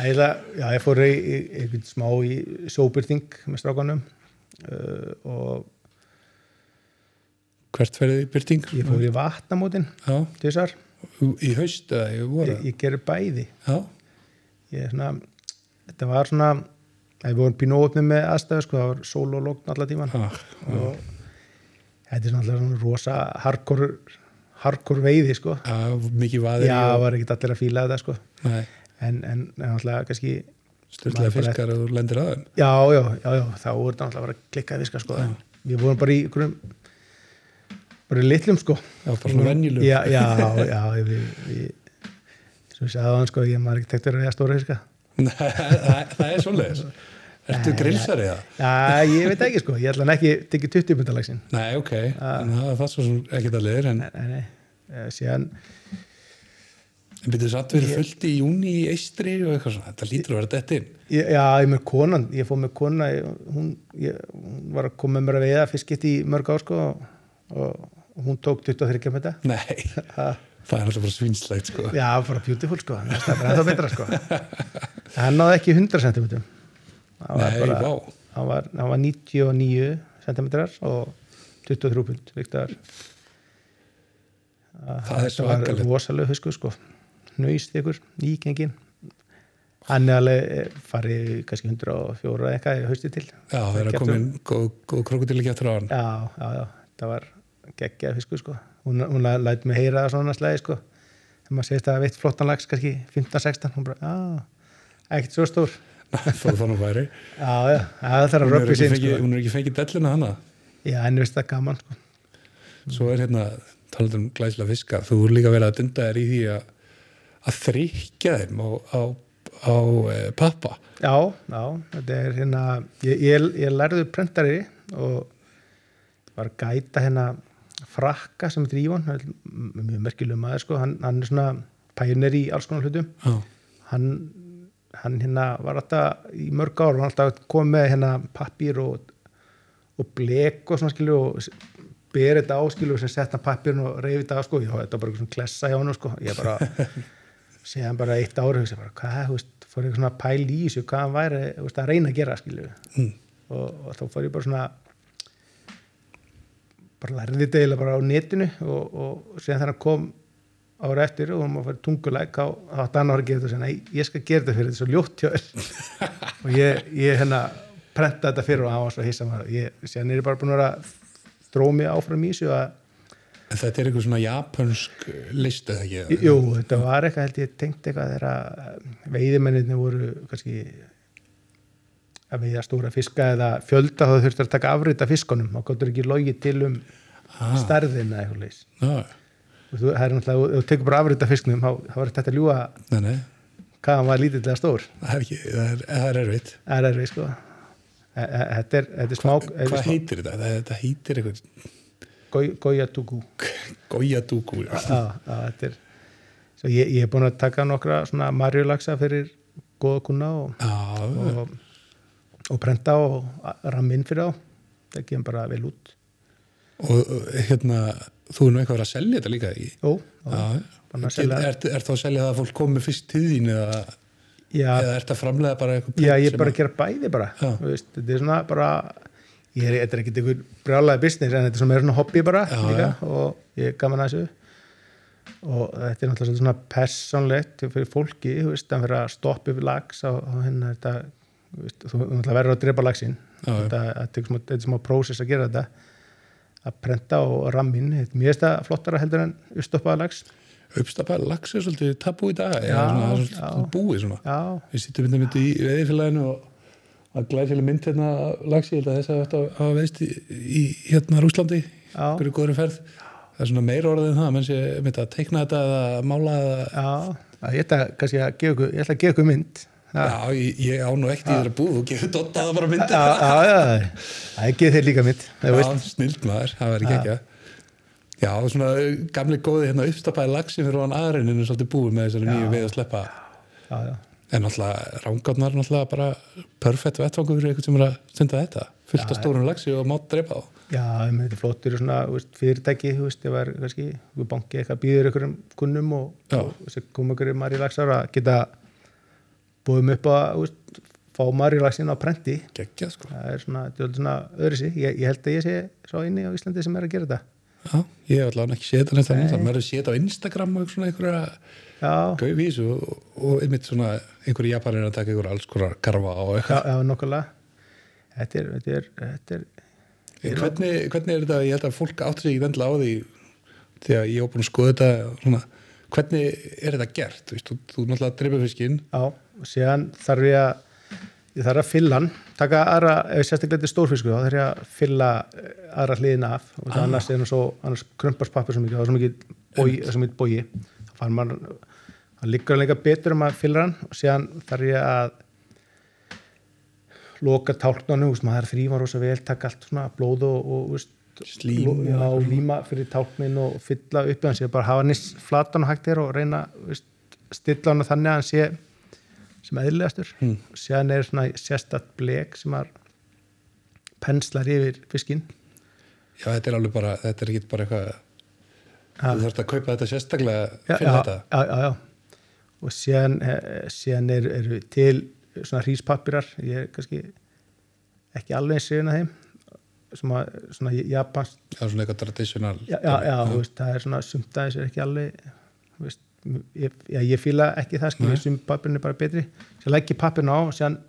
ég fór í, í, í smá í sóbyrting með strákanum uh, og Hvert ferðið í byrting? ég fór í vatnamótin tvisar, í haust eða í voru ég, ég gerir bæði. Ég svona, þetta var svona að við vorum pínu óöfnum með aðstæðu sko, það var sól og lókn allar tíman. Já, og þetta er svona alltaf svona rosa hardcore, hardcore veiði sko. Já, mikið vaðir Já, og, var ekki allir að fíla þetta sko. Nei, en, en, alltaf kannski bara- fiskar og lendir að þeim. Já, já, já, já, þá er þetta alltaf að að klikka að viska sko, við vorum bara í einhverjum bara í litlum sko. Já, bara svona venjulegum. Já, já, já, við, við ég sagði á hann sko, ég maður ekki tektur að veiða stóra fiska. Nei, það, það er svoleiðis Ertu grilsari það? Já, ég veit ekki sko, ég ætla ekki tekið 20 myndalagsin Nei, ok, en það er það svo sem ekkert að liður en, Nei, nei, eh, síðan en byrjuðu satt verið fullt í júni í eistri og eitthvað svona, þetta lítur að vera dett inn. Já, ég með konan, ég fór með kona hún, ég, hún var að koma með mér að veiða fiskitt í mörg ár sko og, hún tók 23 með þetta Nei, það er alltaf bara svínslegt sko. Já, bara beautiful sko, það er bara ennþá betra sko. Hann náði ekki 100 cm. Hann var, Nei, bara, hann var, hann var 99 cm og 23 pund viktar. Það er Þetta var rosalega husku sko, nöyst ykkur, nýgengin. Hann er alveg eh, farið kannski 104 eitthvað hausti til. Já, það er að koma inn góð, góð krokodil ekki eftir á hann Já, já, já, það var geggjað fiskur sko. Hún, hún læt mig heyra svona slæði sko. Þegar maður segist að það veitt flottan lags kannski 15-16, hún bara, já, ekkert svo stór. Þó þannig væri Já, já, það þarf að ekki sín fengið, sko. hún er ekki fengið dellina hana Já, en veist það gaman sko. Svo er hérna, talað um glæslega fiska þú er líka verið að dunda þér í því að að þrykja þeim á, á, á e, pappa Já, já, þetta er hérna, ég, ég, ég lærði prentari og var gæta hérna frakka sem heitir Ívon, mjög merkilegum maður sko, hann, hann er svona pæjunir í alls konar hlutum. Já, hann, hann hérna var alltaf í mörg ár, hann var alltaf komið með hérna pappír og, og blek og svona skilu og berið þetta á skilu og sem setna pappírin og reyfið þetta á sko, já þetta var bara svona klessa hjá hann sko, ég bara segja hann bara eitt ári, hugsa bara, hvað, þú veist fór eitthvað svona pæl í þessu, hvað hann væri veist, að reyna að gera skilu Mm. og, og þá fór ég bara svona bara lærði þetta eiginlega bara á netinu og, og síðan þegar hann kom ára eftir og að fara tungulæk á að þetta og segja, nei, ég skal gera þetta fyrir er svo ljótt hjá þér. Og ég, ég hérna prenta þetta fyrir og hann var svo hissa maður ég, síðan er ég bara búin að að mig áfram í þessu að, en þetta er eitthvað svona japansk list eða ekki? Jú, þetta var eitthvað held ég tengt eitthvað þegar veiðimenninni voru kannski að veiða stóra fiska eða fjölda þá þurfti að taka afrita fiskunum. Og gáttur ekki logi til um ah, stærðina eitthvað leys þú, það er náttúrulega, ef þú tekur bara afrita fisknum þá, var þetta nei, hvað hann var lítillega stór. Það er ekki það er, það er erfitt. Það er erfið sko. Þetta er, þetta smá, hvað heitir þetta? Þetta heitir eitthvað goi- goja tugu Goya Dúku já, þetta er ég, ég er búin að taka nokkra svona marjulaksa fyrir góða kuna og, og, og prenta og ramma inn fyrir þá. Það kemur bara vel út og hérna, þú er nú eitthvað að selja þetta líka í Jó, Já, er, selja- er, er þá að selja það að fólk komi fyrst til þín eða, já, eða ert að framlega bara eitthvað já, ég er bara að- gera bæði bara Já. veist, þetta er svona bara ég er, þetta er ekkert einhver brjálaði business en þetta er svona svona hobby bara Já, líka, og ég er gaman að þessu. Og þetta er náttúrulega svona persónlegt fyrir fólki, þú veist, vera að stoppa yfir lags og, hérna þetta þú veist, þú náttúrulega verður að drepa lagsin Já, já. þetta, er er smá prósess að gera þetta að prenta og rammin mér finnst það flottara heldur en uppstoppaða lags uppstappaði lags er svolítið tabú í dag Já, svona, búið svona. Já, við sýttum myndið myndið í veðifélaginu og að glæsileg mynd hérna lagsi, ég held að þess að þetta hafa veist í, í hérna Rúslandi hverju góður ferð. Það er svona meira orðið en það, menn sé myndið að teikna þetta eða mála eða já, ég ætla kannski að gefa ég ætla að gefa ykkur mynd já, ég, ég á nú ekkert í þeirra búð og gefur dotta það bara myndið já, já, já, það er geð þeir líka mynd. Já, snild maður, það verður ekki ekki Já, svona gamli góði hérna uppstappaði lagsi fyrir hann aðreininu svolítið búið með þessari nýju veið að sleppa. Já, já, en náttúrulega rángátnar náttúrulega bara perfekt vettvangur fyrir eitthvað sem er að stunda þetta. Fullt af stórum lagsi og mátt drepa þá. Já, þetta er flottur svona veist, fyrirtæki, þú veist, það er kannski við banki eitthvað býður um Já. í búðum upp að veist, fá Mari Laxin á prenti. Geggjað sko. Það er svona, er svona öðru sig ég, ég held að ég sé svo inni á Íslandi sem er að gera þetta. Já, ég hef allavega ekki séð þetta maður er séð þetta á Instagram og svona einhverja já, gaufís og, og einmitt svona einhverju japanir að taka einhverja alls konar karfa já, eitthvað. Já, nokkulega þetta er, þetta er, þetta er hvernig, hvernig er þetta, ég held að fólk átti sig ekki vendilega á því þegar ég var búin að skoða þetta svona, hvernig er þetta gert, þú þú, náttúrulega dreipur fiskinn. Já, og síðan þarf ég að ég þarf að fylla hann, taka aðra ef sérstaklega þetta er stórfisku, þá þarf ég að fylla eh, aðra hliðina af. Og það annars er svo, annars krumpast pappir svo mikið, það er svo mikið svo bói þá fann maður, það liggur hann líka betur um að fylla hann. Og síðan þarf ég að loka tálknanu, veist, maður þrýfa rosa vel, taka allt svona blóð og, og veist, Slím og já, svona. líma fyrir tálknin og fylla upp hans, ég bara hafa hann í flatan og hægt þér og reyna veist, stilla hann þannig að hann sé sem eðlilegastur. Hmm. síðan er svona sérstætt blek sem að penslar yfir fiskinn. Já, þetta er alveg bara, þetta er ekki bara eitthvað Ha. þú þarfst að kaupa þetta sérstaklega já, fyrir já, þetta. já, já, já. og síðan, eh, síðan er, eru til svona hríspappirar ég er kannski ekki alveg sigurinn að þeim. Að, svona japansk Já, svona eitthvað traditional já, já, já, þú veist, það er svona sumt aðeins er ekki alveg þú veist, ég, já, ég fíla ekki það skilja, Nei. sumt pappirinn er bara betri. Sem legg ég pappirinn á og síðan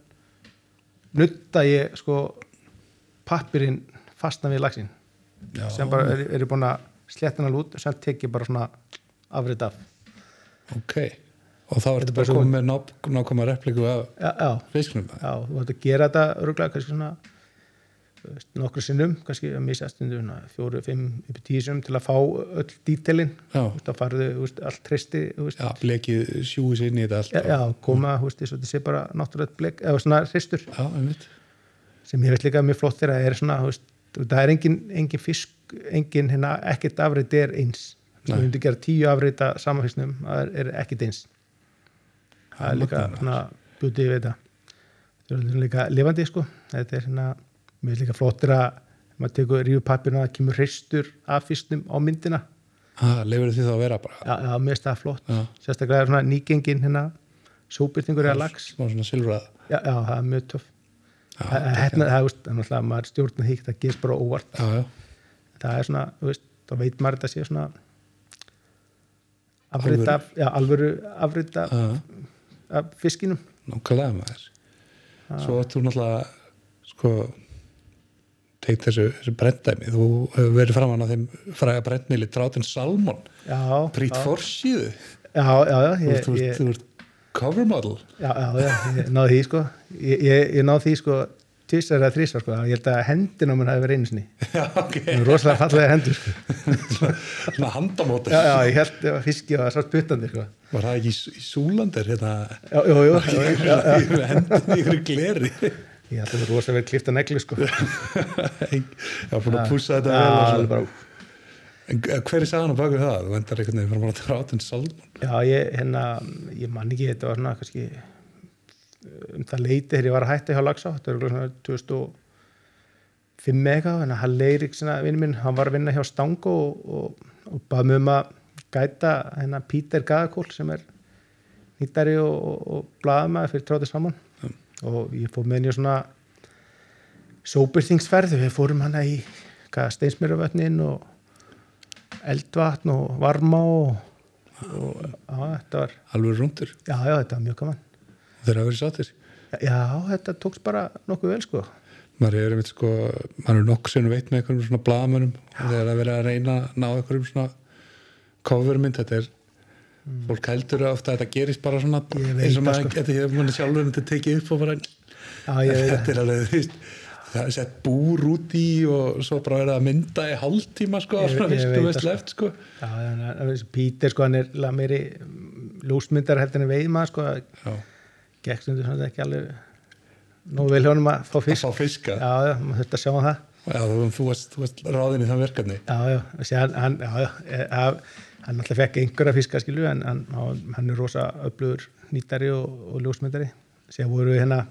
nutta ég sko pappirinn fastna við lagsin sem bara er, er búin að sletta hann út og sem tek ég bara svona afrið af. Ok. Og þá ertu er bara komið. með ná, nákvæma repliku af já, já, fisknum já, þú ætti að gera þetta örgulega kannski svona nokkru sinnum, kannski að stundu fjóru, fimm, í tíu sinnum til að fá öll dítelin, Já, þá farðu veist, allt tristi, veist, já blekið sjúi sér inn í þetta allt já, já, koma, þú veist, þetta sé bara náttúrulega blik, eða svona einmitt. Sem ég veit líka mjög flott þegar er svona, þú veist, það er engin, engin fisk, engin hérna, ekkert afrit er eins, þú Nei. myndi gera tíu afrita saman fisknum, það er, er ekkert eins. Það er líka svona bútið við þetta. Þetta er líka lifandi, sko. Þetta er hérna, mér er líka flottir að maður tekur rífu pappirna, það kemur hristur af fisknum á myndina. Ah, leifur því þá að vera bara? Já, já, mér finnst það flott, Já. sérstaklega er svona nýgengin hérna, sóbyrtingur eða lags svona silfrað. Já, já, það er mjög töff. Hérna, það, er náttúrulega, maður stjórna híkt, það gerst bara óvart. Já, það er svona, þú veist, þá veit maður þetta sé svona afrið af, já, alvöru afrið af, fiskinum. Nákvæmlega maður. Svo ertu náttúrulega sko teikt þessu, þessu brendæmi þú hefur verið framann á þeim fræga brendmili Drátin Salmon, já, já, þú ert- cover model já, já, já, ég náði því sko ég, ég, ég náði því sko tvisar eða þrísar sko, ég held að hendin á mér hafi verið einu sinni, já, ok, það er rosalega fallega hendur sko, svona handamóti já, já, ég held að fiski og sátt puttandi sko, var það ekki í, í Súlandir hérna já, já, já, já, hendin í ykkur gleri ég held að það er rosalega verið klifta negli sko, já, búin að pússa þetta vel og svona. bara, en hver er sagan á baku það? þú endar einhvern veginn framann á Drátin Salmon Já, ég, hérna, ég man ekki, þetta var svona kannski um það leiti þegar ég var að hætta hjá Lagsá þetta er örugglega svona 2005 eða eitthvað en Hall Eiríksson vinn minn, hann var að vinna hjá Stango og, og, og bað mig um að gæta hennar Pítur Gaðakól sem er nýttari og, og, blaðamaður fyrir trótið saman og ég fór með henni á svona sóbyrþingsferð við fórum hana í steinsmjöruvötnin og eldvatn og varma og, og já, þetta var alveg rúndur já, já, þetta var mjög gaman. Þeir hafa verið sáttir? Já, þetta tókst bara nokkuð vel sko. Maður er einmitt sko, er nokkuð sem veit með einhverjum svona blagamönnum þegar að vera að reyna að ná einhverjum svona covermynd, þetta er fólk heldur ofta að þetta gerist bara svona eins og maður sko. getur hér mann sjálfur þetta tekið upp og bara já, þetta er alveg, þú veist það er sett búr út í og svo bara verið að mynda í hálftíma sko, Ég- ég vistu veist sko. left sko. Já, já, en- en Pítur sko, hann er meiri lúsmyndar heldur en veiðma sko, já, gekk stundur svona ekki alveg nú vil hjónum að fá að fisk fá fiska já, já, maður þurfti að sjá það. Já, þú, þú, varst, þú varst ráðin í þann verkefni. Já, já, hann, já, já, eh, að- hann alltaf fekk einhverja fiska skilu en hann, hann er rosa öflugur nýtari og, og ljósmyndari. Sér voru við hérna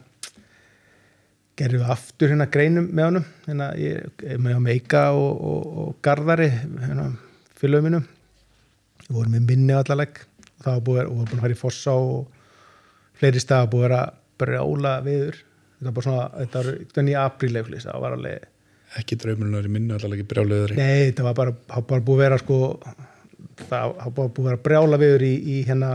gerðum við aftur hérna greinum með honum hérna ég, með meika og, og, og garðari hérna fylgum minnum við vorum með minni allaleg og það var búin að fara í fossa og fleiri staða búið að vera brjála viður þetta var bara svona, þetta var eitthvað í apríl eða eitthvað, það var alveg ekki draumurinn er í minnu allavega ekki brjáluður Nei, þetta var bara, bara búið að vera sko, það bara búið að brjála viður í, í hérna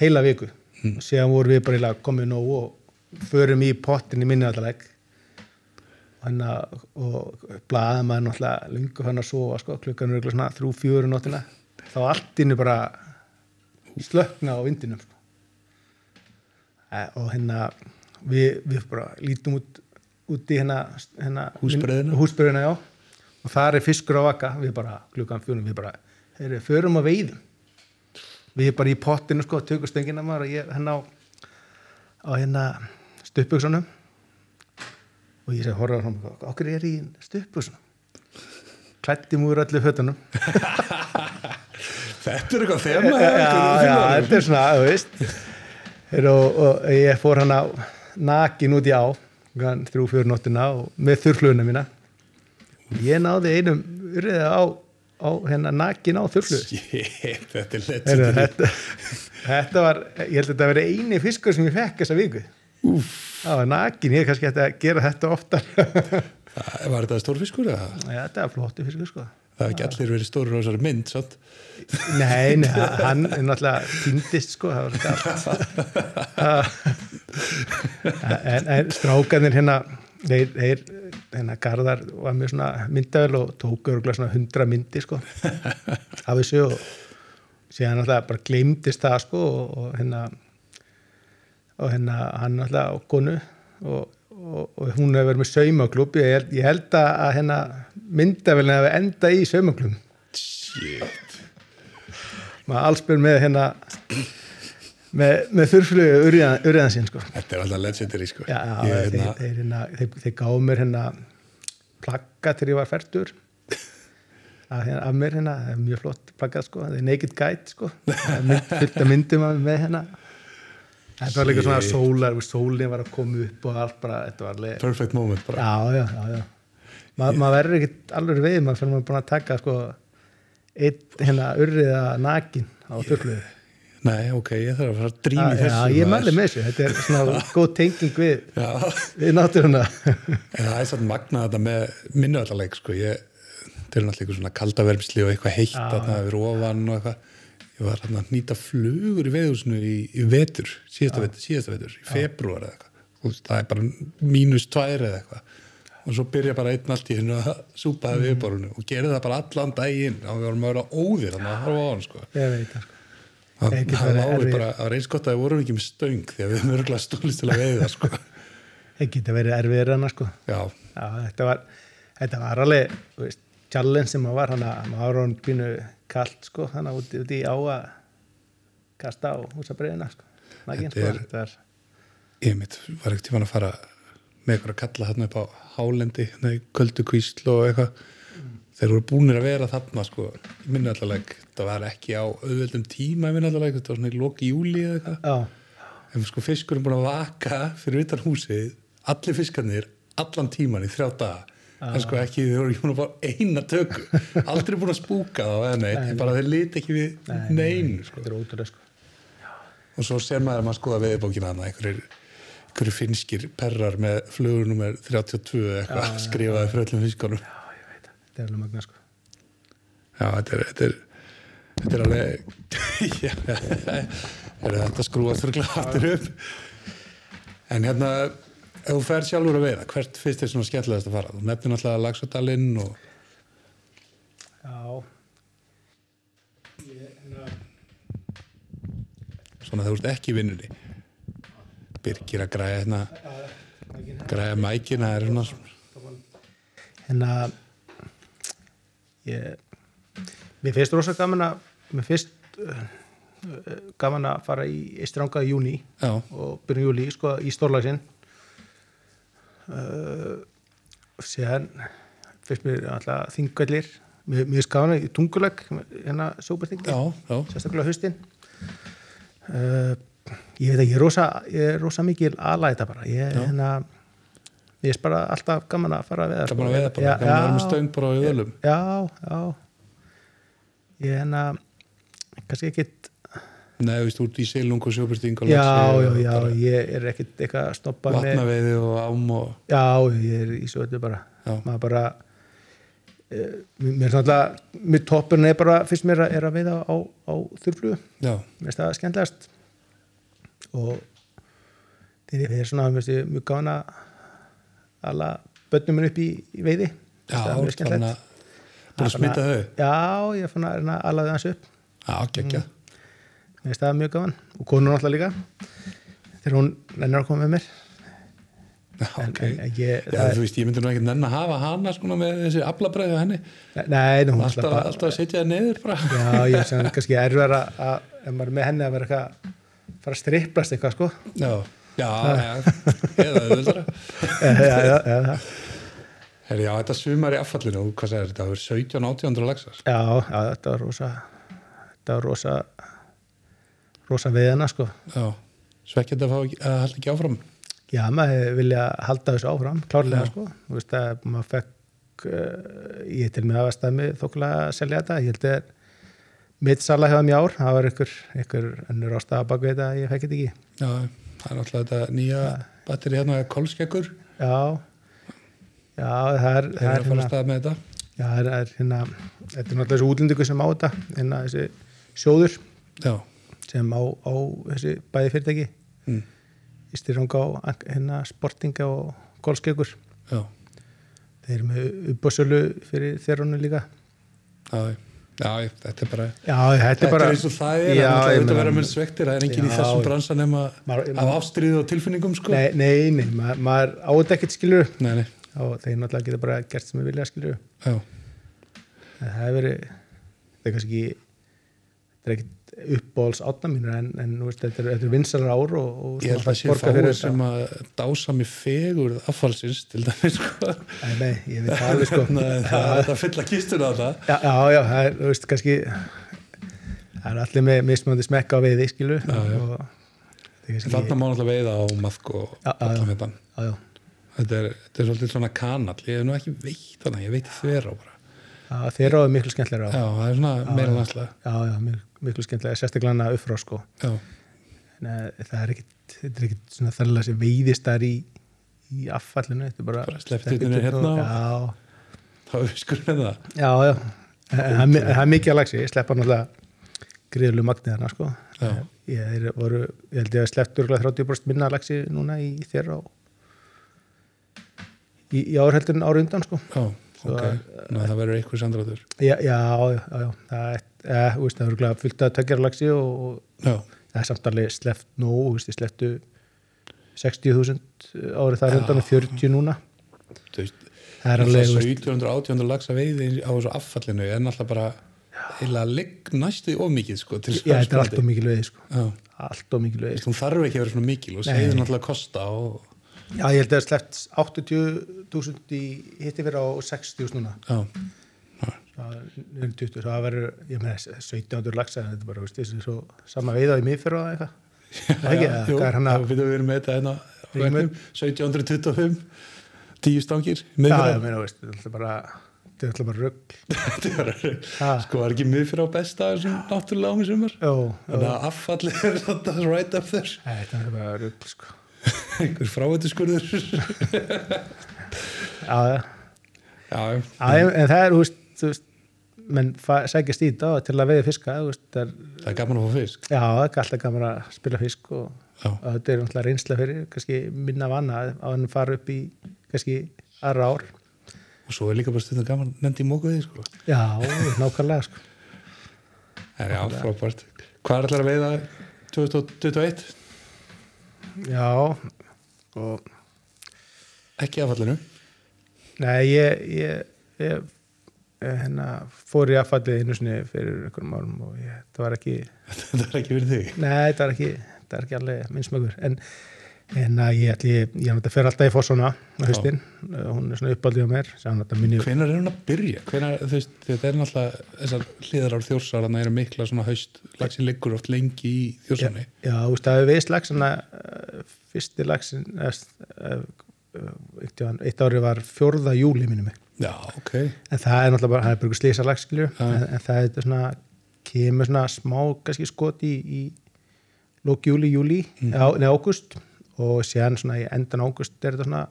heila viku. Mm. síðan vorum við bara komið nóg og förum í pottin í minni allaleg hérna, og blaðum maður náttúrulega lungu hann að sofa sko, klukkan er svona þrjú, fjögur nóttina. Þá allt innu bara slökna á vindinum sko. og hérna við, við bara lítum út út í hérna, hérna já. Og það er fiskur á vaka, við bara klukkan fjónum, við bara, heyrðu, förum að veiðum. Við bara í pottinu sko, tökum stöngina maður og ég hérna á, á hérna stuppugsunum og ég segi horfa fram okkur er í stuppugsunum klætti múur öllu fötunum. Þetta er eitthvað þema já, já, þetta er svona, þú veist. Heyrðu, og, og ég fór hann á nakin út í á þrjú, fjóru nóttina og með þurfluguna mína. Ég náði einum urriða á, á hérna nakin á þurflu Shit, þetta er lett Heyrðu, þetta, þetta var, ég held að þetta veri eini fiskur sem ég fekk þessa viku Úf. það var nakin, ég er kannski hætti að gera þetta oftar Var þetta stórfiskur eða? Já, þetta var flottu fiskur sko Það hefði ekki allir verið stórir á þessari mynd samt. Nei, nei, hann er náttúrulega týndist sko, það var þetta en, en strákanir hérna þeir, þeir hérna Garðar var með svona myndavel og tók örgulega svona hundra myndi sko. Af þessu og síðan náttúrulega bara gleymdist það sko og, og hérna og hérna hann náttúrulega á konu og, og, og hún hefur verið með saumaklub ég, ég held að hérna myndavelin hefur enda í saumaklub Shit. maður allsbyr með hérna með, með þurflugu urriðan, urriðan sín sko. Þetta er alltaf legendary sko. já, já, Ég, þeir, hérna, þeir, hérna, þeir, þeir gáðu mér hérna plagga til ég var færtur af, hérna, af mér hérna það er mjög flott plagga sko, það er naked guide sko, Það er mynd, fullt af myndum mér með hérna þetta var líka svona sólar, sólinn var að koma upp og allt bara, þetta var alveg perfect moment bara. já, já, já, já. Ma, maður verður ekkit alveg veið maður fyrir maður búin að taka sko eitt hérna urriða nakin á þurflugu Nei, ok, ég þarf að fara að dríma í Já, þessu ég maður. mæli með þessu, þetta er svona góð tenging við, Já, við náttúruna en það er satt magnað þetta með minnuallarleik sko. Ég, þetta er náttúrulega svona kaldavermsli og eitthvað heitt þarna við ofan og eitthvað. Ég var að nýta flugur í veðhúsinu í, í vetur, síðasta vetur, síðasta vetur, í februar eða eitthvað. Og það er bara mínus tvær eða eitthvað. Og svo byrja bara einn allt í hennu að súpa það við borunu og gera það bara allan daginn og það. Það Það það lágur bara að reynst gott að við vorum ekki með stöng því að við höfum örgulega stólist til að veiða sko. það geta verið erfiðir hana sko. Já, Já, þetta var, þetta var alveg veist, challenge sem maður var hann að maður var hann pínu kallt sko, hann að úti, úti á að kasta á húsabriðina sko. Þetta sko. er- er, ég mitt var ekkert tíma að fara með eitthvað að kalla þarna upp á hálendi hérna í köldu kvísl og eitthvað þeir voru búinir að vera þarna sko, minnallaleg, það var ekki á auðveldum tíma minnallaleg, þetta var svona í loki júli eða eitthvað. En sko fiskur er búin að vaka fyrir utan húsið, allir fiskarnir allan tíman í þrjá daga. En sko ekki, þau voru búin að fá eina tökku aldrei búin að spúka þá eða neitt, en bara þeir liti ekki við neinu sko. þetta er ótrúlega sko. Og svo ser maður að maður skoða veðibókina hana einhverjir, einhverjir finskir perrar með flugunummer 32 eða eitthvað skrifaði fyrir öllum fiskunum já, ég veit það, þetta er alveg magna sko Já, þetta er, þetta er, þetta er alveg, já, er þetta skrúast fyrir glættir upp. En hérna, ef þú fer sjálfur að veiða, hvert fyrst er svona skemmtilegast að fara? Þú nefnir náttúrulega Lagsardalinn og, já, svona þú ert ekki vinnunni. Birgir að græja hérna, græja mækina, það er svona, en að ég mér finnst rosa gaman að mér finnst uh, gaman að fara í Ístranga í júni og byrjum júli sko í stórlagsinn. Uh, síðan finnst mér alltaf þingvellir mér finnst gaman að í tunguleg hérna já, sérstaklega haustin. Uh, ég veit ekki, ég er rosa, ég er rosa mikil aðlæta bara, ég Já. hérna ég er bara alltaf gaman að fara að veða gaman að veiða bara, gaman að vera með stöng bara á öðlum. já, já. Ég hérna kannski ekkit Nei, þú veist, út í Silung og Sjóbjörnsting og já, já, já, ég er ekkit eitthvað að stoppa með Vatnaveiði og ám og, já, ég er í svo öllu bara. Já. maður bara eh, mér er náttúrulega mér toppurinn er bara, fyrst mér að- er að veiða á, á þurflugu, já, mér finnst það skemmtilegast. Og þegar ég er svona, mér finnst ég mjög gáðan að alla bönnum minn upp í, í veiði já, það er þannig að búin að smita þau. já, ég er fann að alla þau hans upp Já, geggja. mér finnst það mjög gáðan og konur náttúrulega líka þegar hún rennir að koma með mér Já, ok. en, en ég, Já, þú veist, ég myndi nú ekkert nenn að hafa hana sko með þessi aflabræði á henni. nei, nú, hún Alltaf, bara, alltaf að setja það bara. Já, ég sem kannski erfið að, ef maður er með henni að vera eitthvað fara að stripplast eitthvað sko Já, já, já, eða auðvöldara. já, já, já, já, Herri, já, þetta sumar í affallinu, hvað segir þetta, það er 17-18 laxar. já, já, þetta var rosa þetta var rosa rosa viðina sko Já, svekkjandi að halda ekki áfram. já, maður vilja halda þessu áfram klárlega Já. sko, þú veist að maður fekk uh, ég til mig að stað mig þókulega að selja þetta, ég held að mitt sala hefða mjög ár, það var ykkur, ykkur önnur ástæða bak við þetta, ég fekk þetta ekki Já, það er alltaf þetta nýja batteri hérna, kolskekkur, já já, það er, það er með þetta. Já, það er, er hérna, þetta er náttúrulega þessu útlendingu sem á þetta, hérna þessi sjóður Já, sem á, á þessi bæði fyrirtæki, mm. í styrranga á hérna sportinga og golfskekur. já, Þeir eru með uppbóðsölu fyrir þeirronu líka. já, já, þetta er bara, Já, þetta er bara... eins og það er, það er að meina- vera með svektir, það er enginn í þessum já. bransa nema af ástriðu og tilfinningum, sko. Nei, nei, nei, ma maður á þetta ekkert skilur nei, nei, og þeir náttúrulega geta bara gert sem við vilja skilur. já, Það hefur verið, það er kannski ekki, þetta er ekkert uppbóðs átna mínur en, en veist, þetta er, þetta er vinsalar ár og, og ég held að sé fáið sem að dása mér fegur affalsins, til dæmis, sko. Nei, nei, ég veit alveg sko. Að það er þetta fylla kistuna á það. Já, já, já, það er, þú veist, kannski það er allir með mismöndi smekka á veiði, skilu er Þarna má náttúrulega veiða á maðk og allan þetta. Þetta er, þetta er svolítið svona kanall, ég hef nú ekki veit þannig, ég veit þver á bara. já, þeir eru miklu skemmtilega á það er svona meira næslega. já, já, miklu, miklu skemmtilega, sérstaklega hana uppfrá sko, Já, en eh, það er ekkit þetta er ekkit svona þærlega sem veiðist þar í í affallinu, þetta er bara Bara slepptirnir hérna og- þá er við skur með það. já, já það er mikið að lagsi, ég sleppa náttúrulega gríðlu magnið hana sko Já. ég, voru, ég held ég að sleppt örgulega 30% minna að lagsi núna í þeirra og í, í árheldurinn ára undan sko Já, Svo ok, Ná, það verður eitthvað sandræður. já, já, já, já. það er, eh, veist, það er örgulega fullt að tökjara lagsi og, og það er samt alveg sleppt nú, þú veist, ég slepptu 60.000 árið þar Já. undan og 40 núna. Veist, það er alveg, þú veist, 1700-1800 lagsa veiði á þessu affallinu er náttúrulega bara heila ligg næstu of mikið sko já, þetta er allt of mikil veið sko. Allt of mikil þú veið hún þarf ekki að vera svona mikil og segður náttúrulega að kosta og já, ég held að það er sleppt 80.000 í hitti fyrir á 60.000 núna. Já, það er 20, það verður ég meina 1700 lagsa, þetta er bara, veist, þessi svo sama veiða í mig fyrir á eitthvað. Það ekki, eða jú, hvað er hann að- við verið með þetta hérna á Við erum veggnum, 1725 tíu stangir þetta er alltaf bara þetta er alltaf bara rugg á sko var ekki miðfyrir á besta þessum náttúrulega ámi sumar? Þannig að affallið er þetta right up there. Þetta er bara rugg sko. einhver frávættiskurður Já, já, en það er, þú veist, þú veist menn sækjast í þetta til að veiða fiska veist, það er, það er gaman að fá fisk já, það er alltaf gaman að spila fisk og, og þetta er náttúrulega reynsla fyrir kannski minna vanna á hann fara upp í kannski aðra ár og svo er líka bara stundum gaman nefndi í mókuði sko. Já, nákvæmlega sko. en já, frábært hvað er allar að veiða 2021? Já og ekki affallinu Nei, ég, ég, ég hérna, fór í affallið einu sinni fyrir einhverjum árum og ég, það var ekki, þetta er ekki fyrir þig? Nei, það var ekki, það er ekki alveg minnsmögur, en, en að ég, ætli- ég, ég náttúrulega fer alltaf í fossuna á haustin, hún er svona uppaldið á mér, þetta hvenær er hún að byrja? Hvenær, þú veist, þetta er náttúrulega þessar hliðar á þjórsar þannig eru mikla svona haust lagsin liggur oft lengi í þjórsarni já, þú veist, það hefur veist lags, svona, uh, fyrsti lagsin, eitt, ári var fjórða júli minni mig, já, ok, en það er náttúrulega bara, það er bara slísa lags, skilju, en, en það er svona, kemur svona smá, kannski skot í, í lók júli, júli, Mm. neða águst og síðan svona í endan águst er þetta svona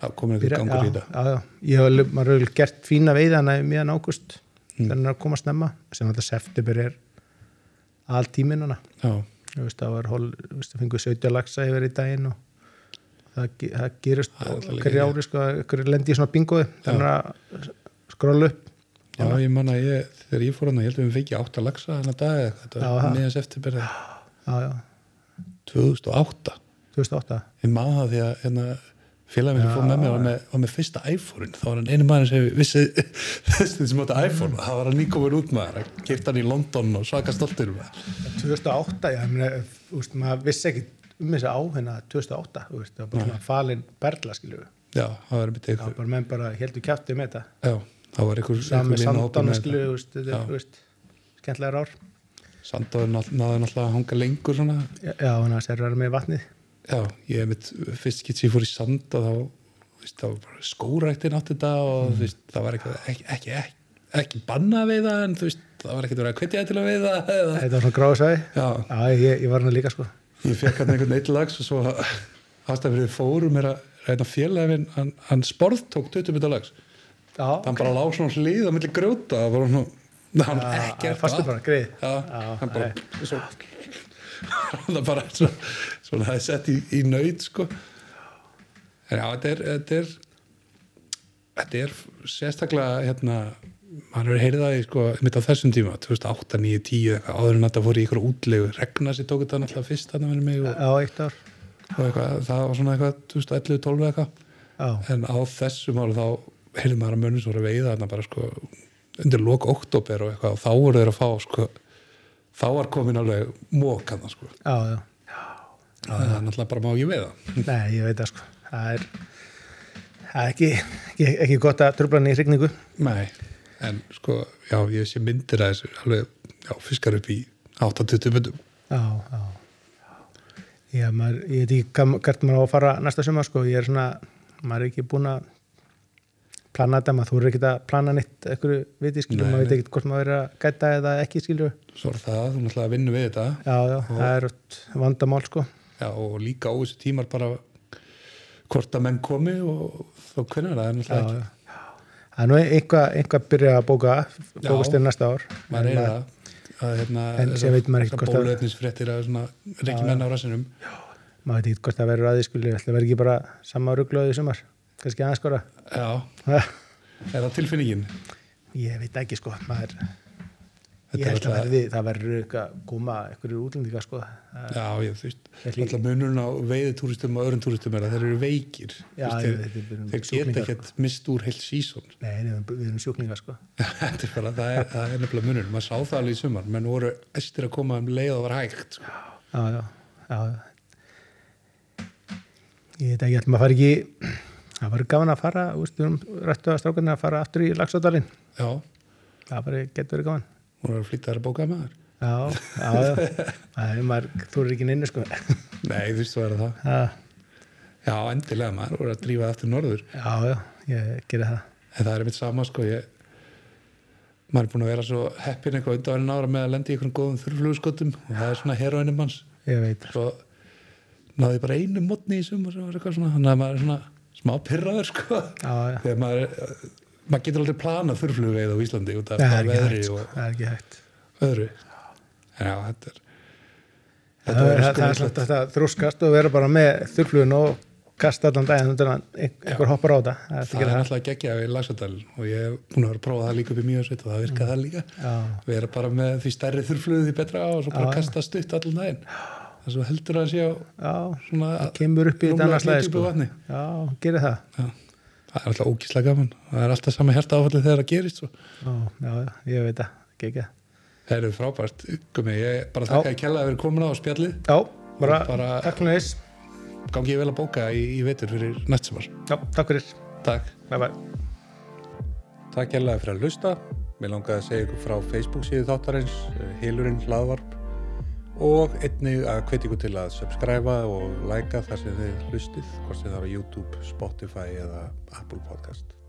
það eitthvað byrja- gangur í þetta. já, já, ég hef maður hefur gert fína veiðana í miðan águst Mm. þegar hann er að koma snemma. Sem alltaf september er all tíminn hana já, Þú veist, það var hol, þú veist, það fengur 17 lagsa yfir í daginn og það, það gerist er hverju ári, sko, hverju lendi í svona bingoði þannig að skróla upp. Já, ég manna ég, þegar ég fór hann ég held að við fengi átta lagsa þennan dag eða eitthvað, þetta var meðans eftir já, já, 2008 2008 ég maður það því að hérna, félagin sem fór með mér var með, var með fyrsta iPhone þá var hann einu maður sem vissi þessi sem átti iPhone. Og það var hann nýkomur út maður að kipta hann í London og svaka stoltur með 2008, já, ég meina, þú veist, maður vissi ekki um þessi á hérna 2008, þú veist, það var bara svona falin berla, skilju, já, það var mitt það eitthvað var bara menn bara heldur kjáttið með þetta, já, það var einhver, saman með einhver vinahópur sandana, með skilju, þú veist, þetta Já. er, þú veist skemmtilegar ár, þetta. Sandóður náð- náði náttúrulega að hanga lengur svona. Já, hann að serra með vatnið. Já, ég hef mitt fyrst getur ég fór í sand og þá þú veist, það var bara skóræktin átti þetta og Mm. veist, það var ekki, ekki, ekki, ekki, ekki banna að veiða en þú veist, það var ekkert verið að hvetja til að veiða eða, þetta var svona gráðsæði, ég, ég var hann líka, sko ég fekk hann einhvern eitt lags og svo aðstæðfrið fórum er að reyna félagin, hann, hann sporð tók 20 minnta lags, já, hann bara lág svona hlýð á milli grjóta það var hann, hann Já, ekkert fastur bara, greið. hann bara svo, hann bara svo, svona það er sett í, í nöyð sko. En já, þetta er þetta er, þetta er sérstaklega hérna maður hefur heyrið það sko mitt á þessum tíma 2008, 9, 10 eitthvað áður en þetta fór í ykkur útlegu regna sér tók þetta náttúrulega fyrst þarna með mig og, já, eitt ár. eitthvað, það var svona eitthvað 2011, 12 eitthvað. En á þessum ára þá heyrðum maður að mönnum svo voru veiða þarna bara sko undir lok oktober og eitthvað og þá voru þeir að fá sko þá var komin alveg mók hann sko. Já, já. Það er náttúrulega bara má ekki veiða. Nei, ég veit það sko. Það er, það er ekki, ekki, ekki gott að tröfla en sko já, ég sé myndir að þessu alveg, já, fiskar upp í 8-20 myndum. Já, já. Já, maður, ég veit ekki hvert maður á að fara næsta sumar sko, ég er svona maður er ekki búin að plana þetta, maður þú er ekki að plana neitt eitthvað viti, Nei, maður veit ekki hvort maður er að gæta eða ekki, skilur svo er það, þú náttúrulega vinnur við þetta. Já, já, það er vandamál sko. Já, og líka á þessu tímar bara hvort að menn komi og þá hvernig það er Já, náttúrulega já Það er einhvað, einhvað byrja að bóka bókast til næsta ár. En er það að hérna En síðan veit maður ekki hvort að- að reykja menn á rassinum. Maður veit ekki hvort það verður að skilur, það verður ekki bara sama rugglaði í sumar? Kannski aðeins skora. Já, er það tilfinningin? Ég veit ekki sko. Maður, Þetta ég held að verði, það verður eitthvað að koma einhverju útlendinga sko. Já, ég, þú veist, alltaf munurinn á veiðitúristum og öðrum túristum er að þeir eru veikir. Já, þeir, veit, við erum þeir geta ekkert mist úr heilt sísón nei, nei, við erum sjúklingar sko. Er bara, það er, er nefnilega munurinn. Maður sá það alveg í sumar, menn voru estir að koma um leið og var hægt sko. já, já, já, já. ég veit ekki, maður fara ekki það verður gaman að fara við erum rættu að strákarnir að fara aftur í Lagsódalinn já, það getur verið gaman hún var að flýta þær að bóka maður já, já, já. Maður, þú er ekki inni sko. Nei, þú veist þú er það. Já, Já, endilega maður voru að drífa aftur norður. Já, já, ég gerir það. En það er mitt sama sko ég, maður er búin að vera svo heppin eitthvað undanverðin ára með að lendi í einhvern góðum þurrflugskotum og það er svona heroinum hans. Ég veit, svo náði bara einu mótni í sumar sem var eitthvað svona, þannig að maður er svona smá pyrraður sko. Já, já. Þegar maður er, maður getur aldrei planað þurrflugveið á Íslandi út af veðri og það er ekki hægt. öðru. Já, þetta er það er, svolítið þetta þrúskast og vera bara með þurflugun og kasta allan daginn að ein- einhver hoppar á það það er alltaf geggja við Laxadal og ég hef búin að vera að prófa það líka upp í mjög sveit og það virka það líka. Erum bara með því stærri þurrflugu því betra og svo bara kasta stutt allan daginn. Það svo heldur að sé á já, svona það kemur upp í þetta annars hluti sko. já, gerir það. Já. Það er alltaf ógíslega gaman. Það er alltaf sama hérta áfallið þegar það gerist svo. já, já, ég veit það, ekki það eru frábært. Gumi, ég bara þakka að kella að vera komin á spjallið. Já, bara, Bara- takk fyrir þess. gangi ég vel að bóka í, í vetur fyrir næst sumar. Já, takk fyrir, takk. Bye bye. Takk hérlega fyrir að hlusta. Mér langaði að segja ykkur frá Facebook síðu þáttarins, eh, Hilurinn hlaðvarp og einnig að hvetja ykkur til að subscriba og læka þar sem þið hlustið, hvort sem það er á YouTube, Spotify eða Apple Podcast.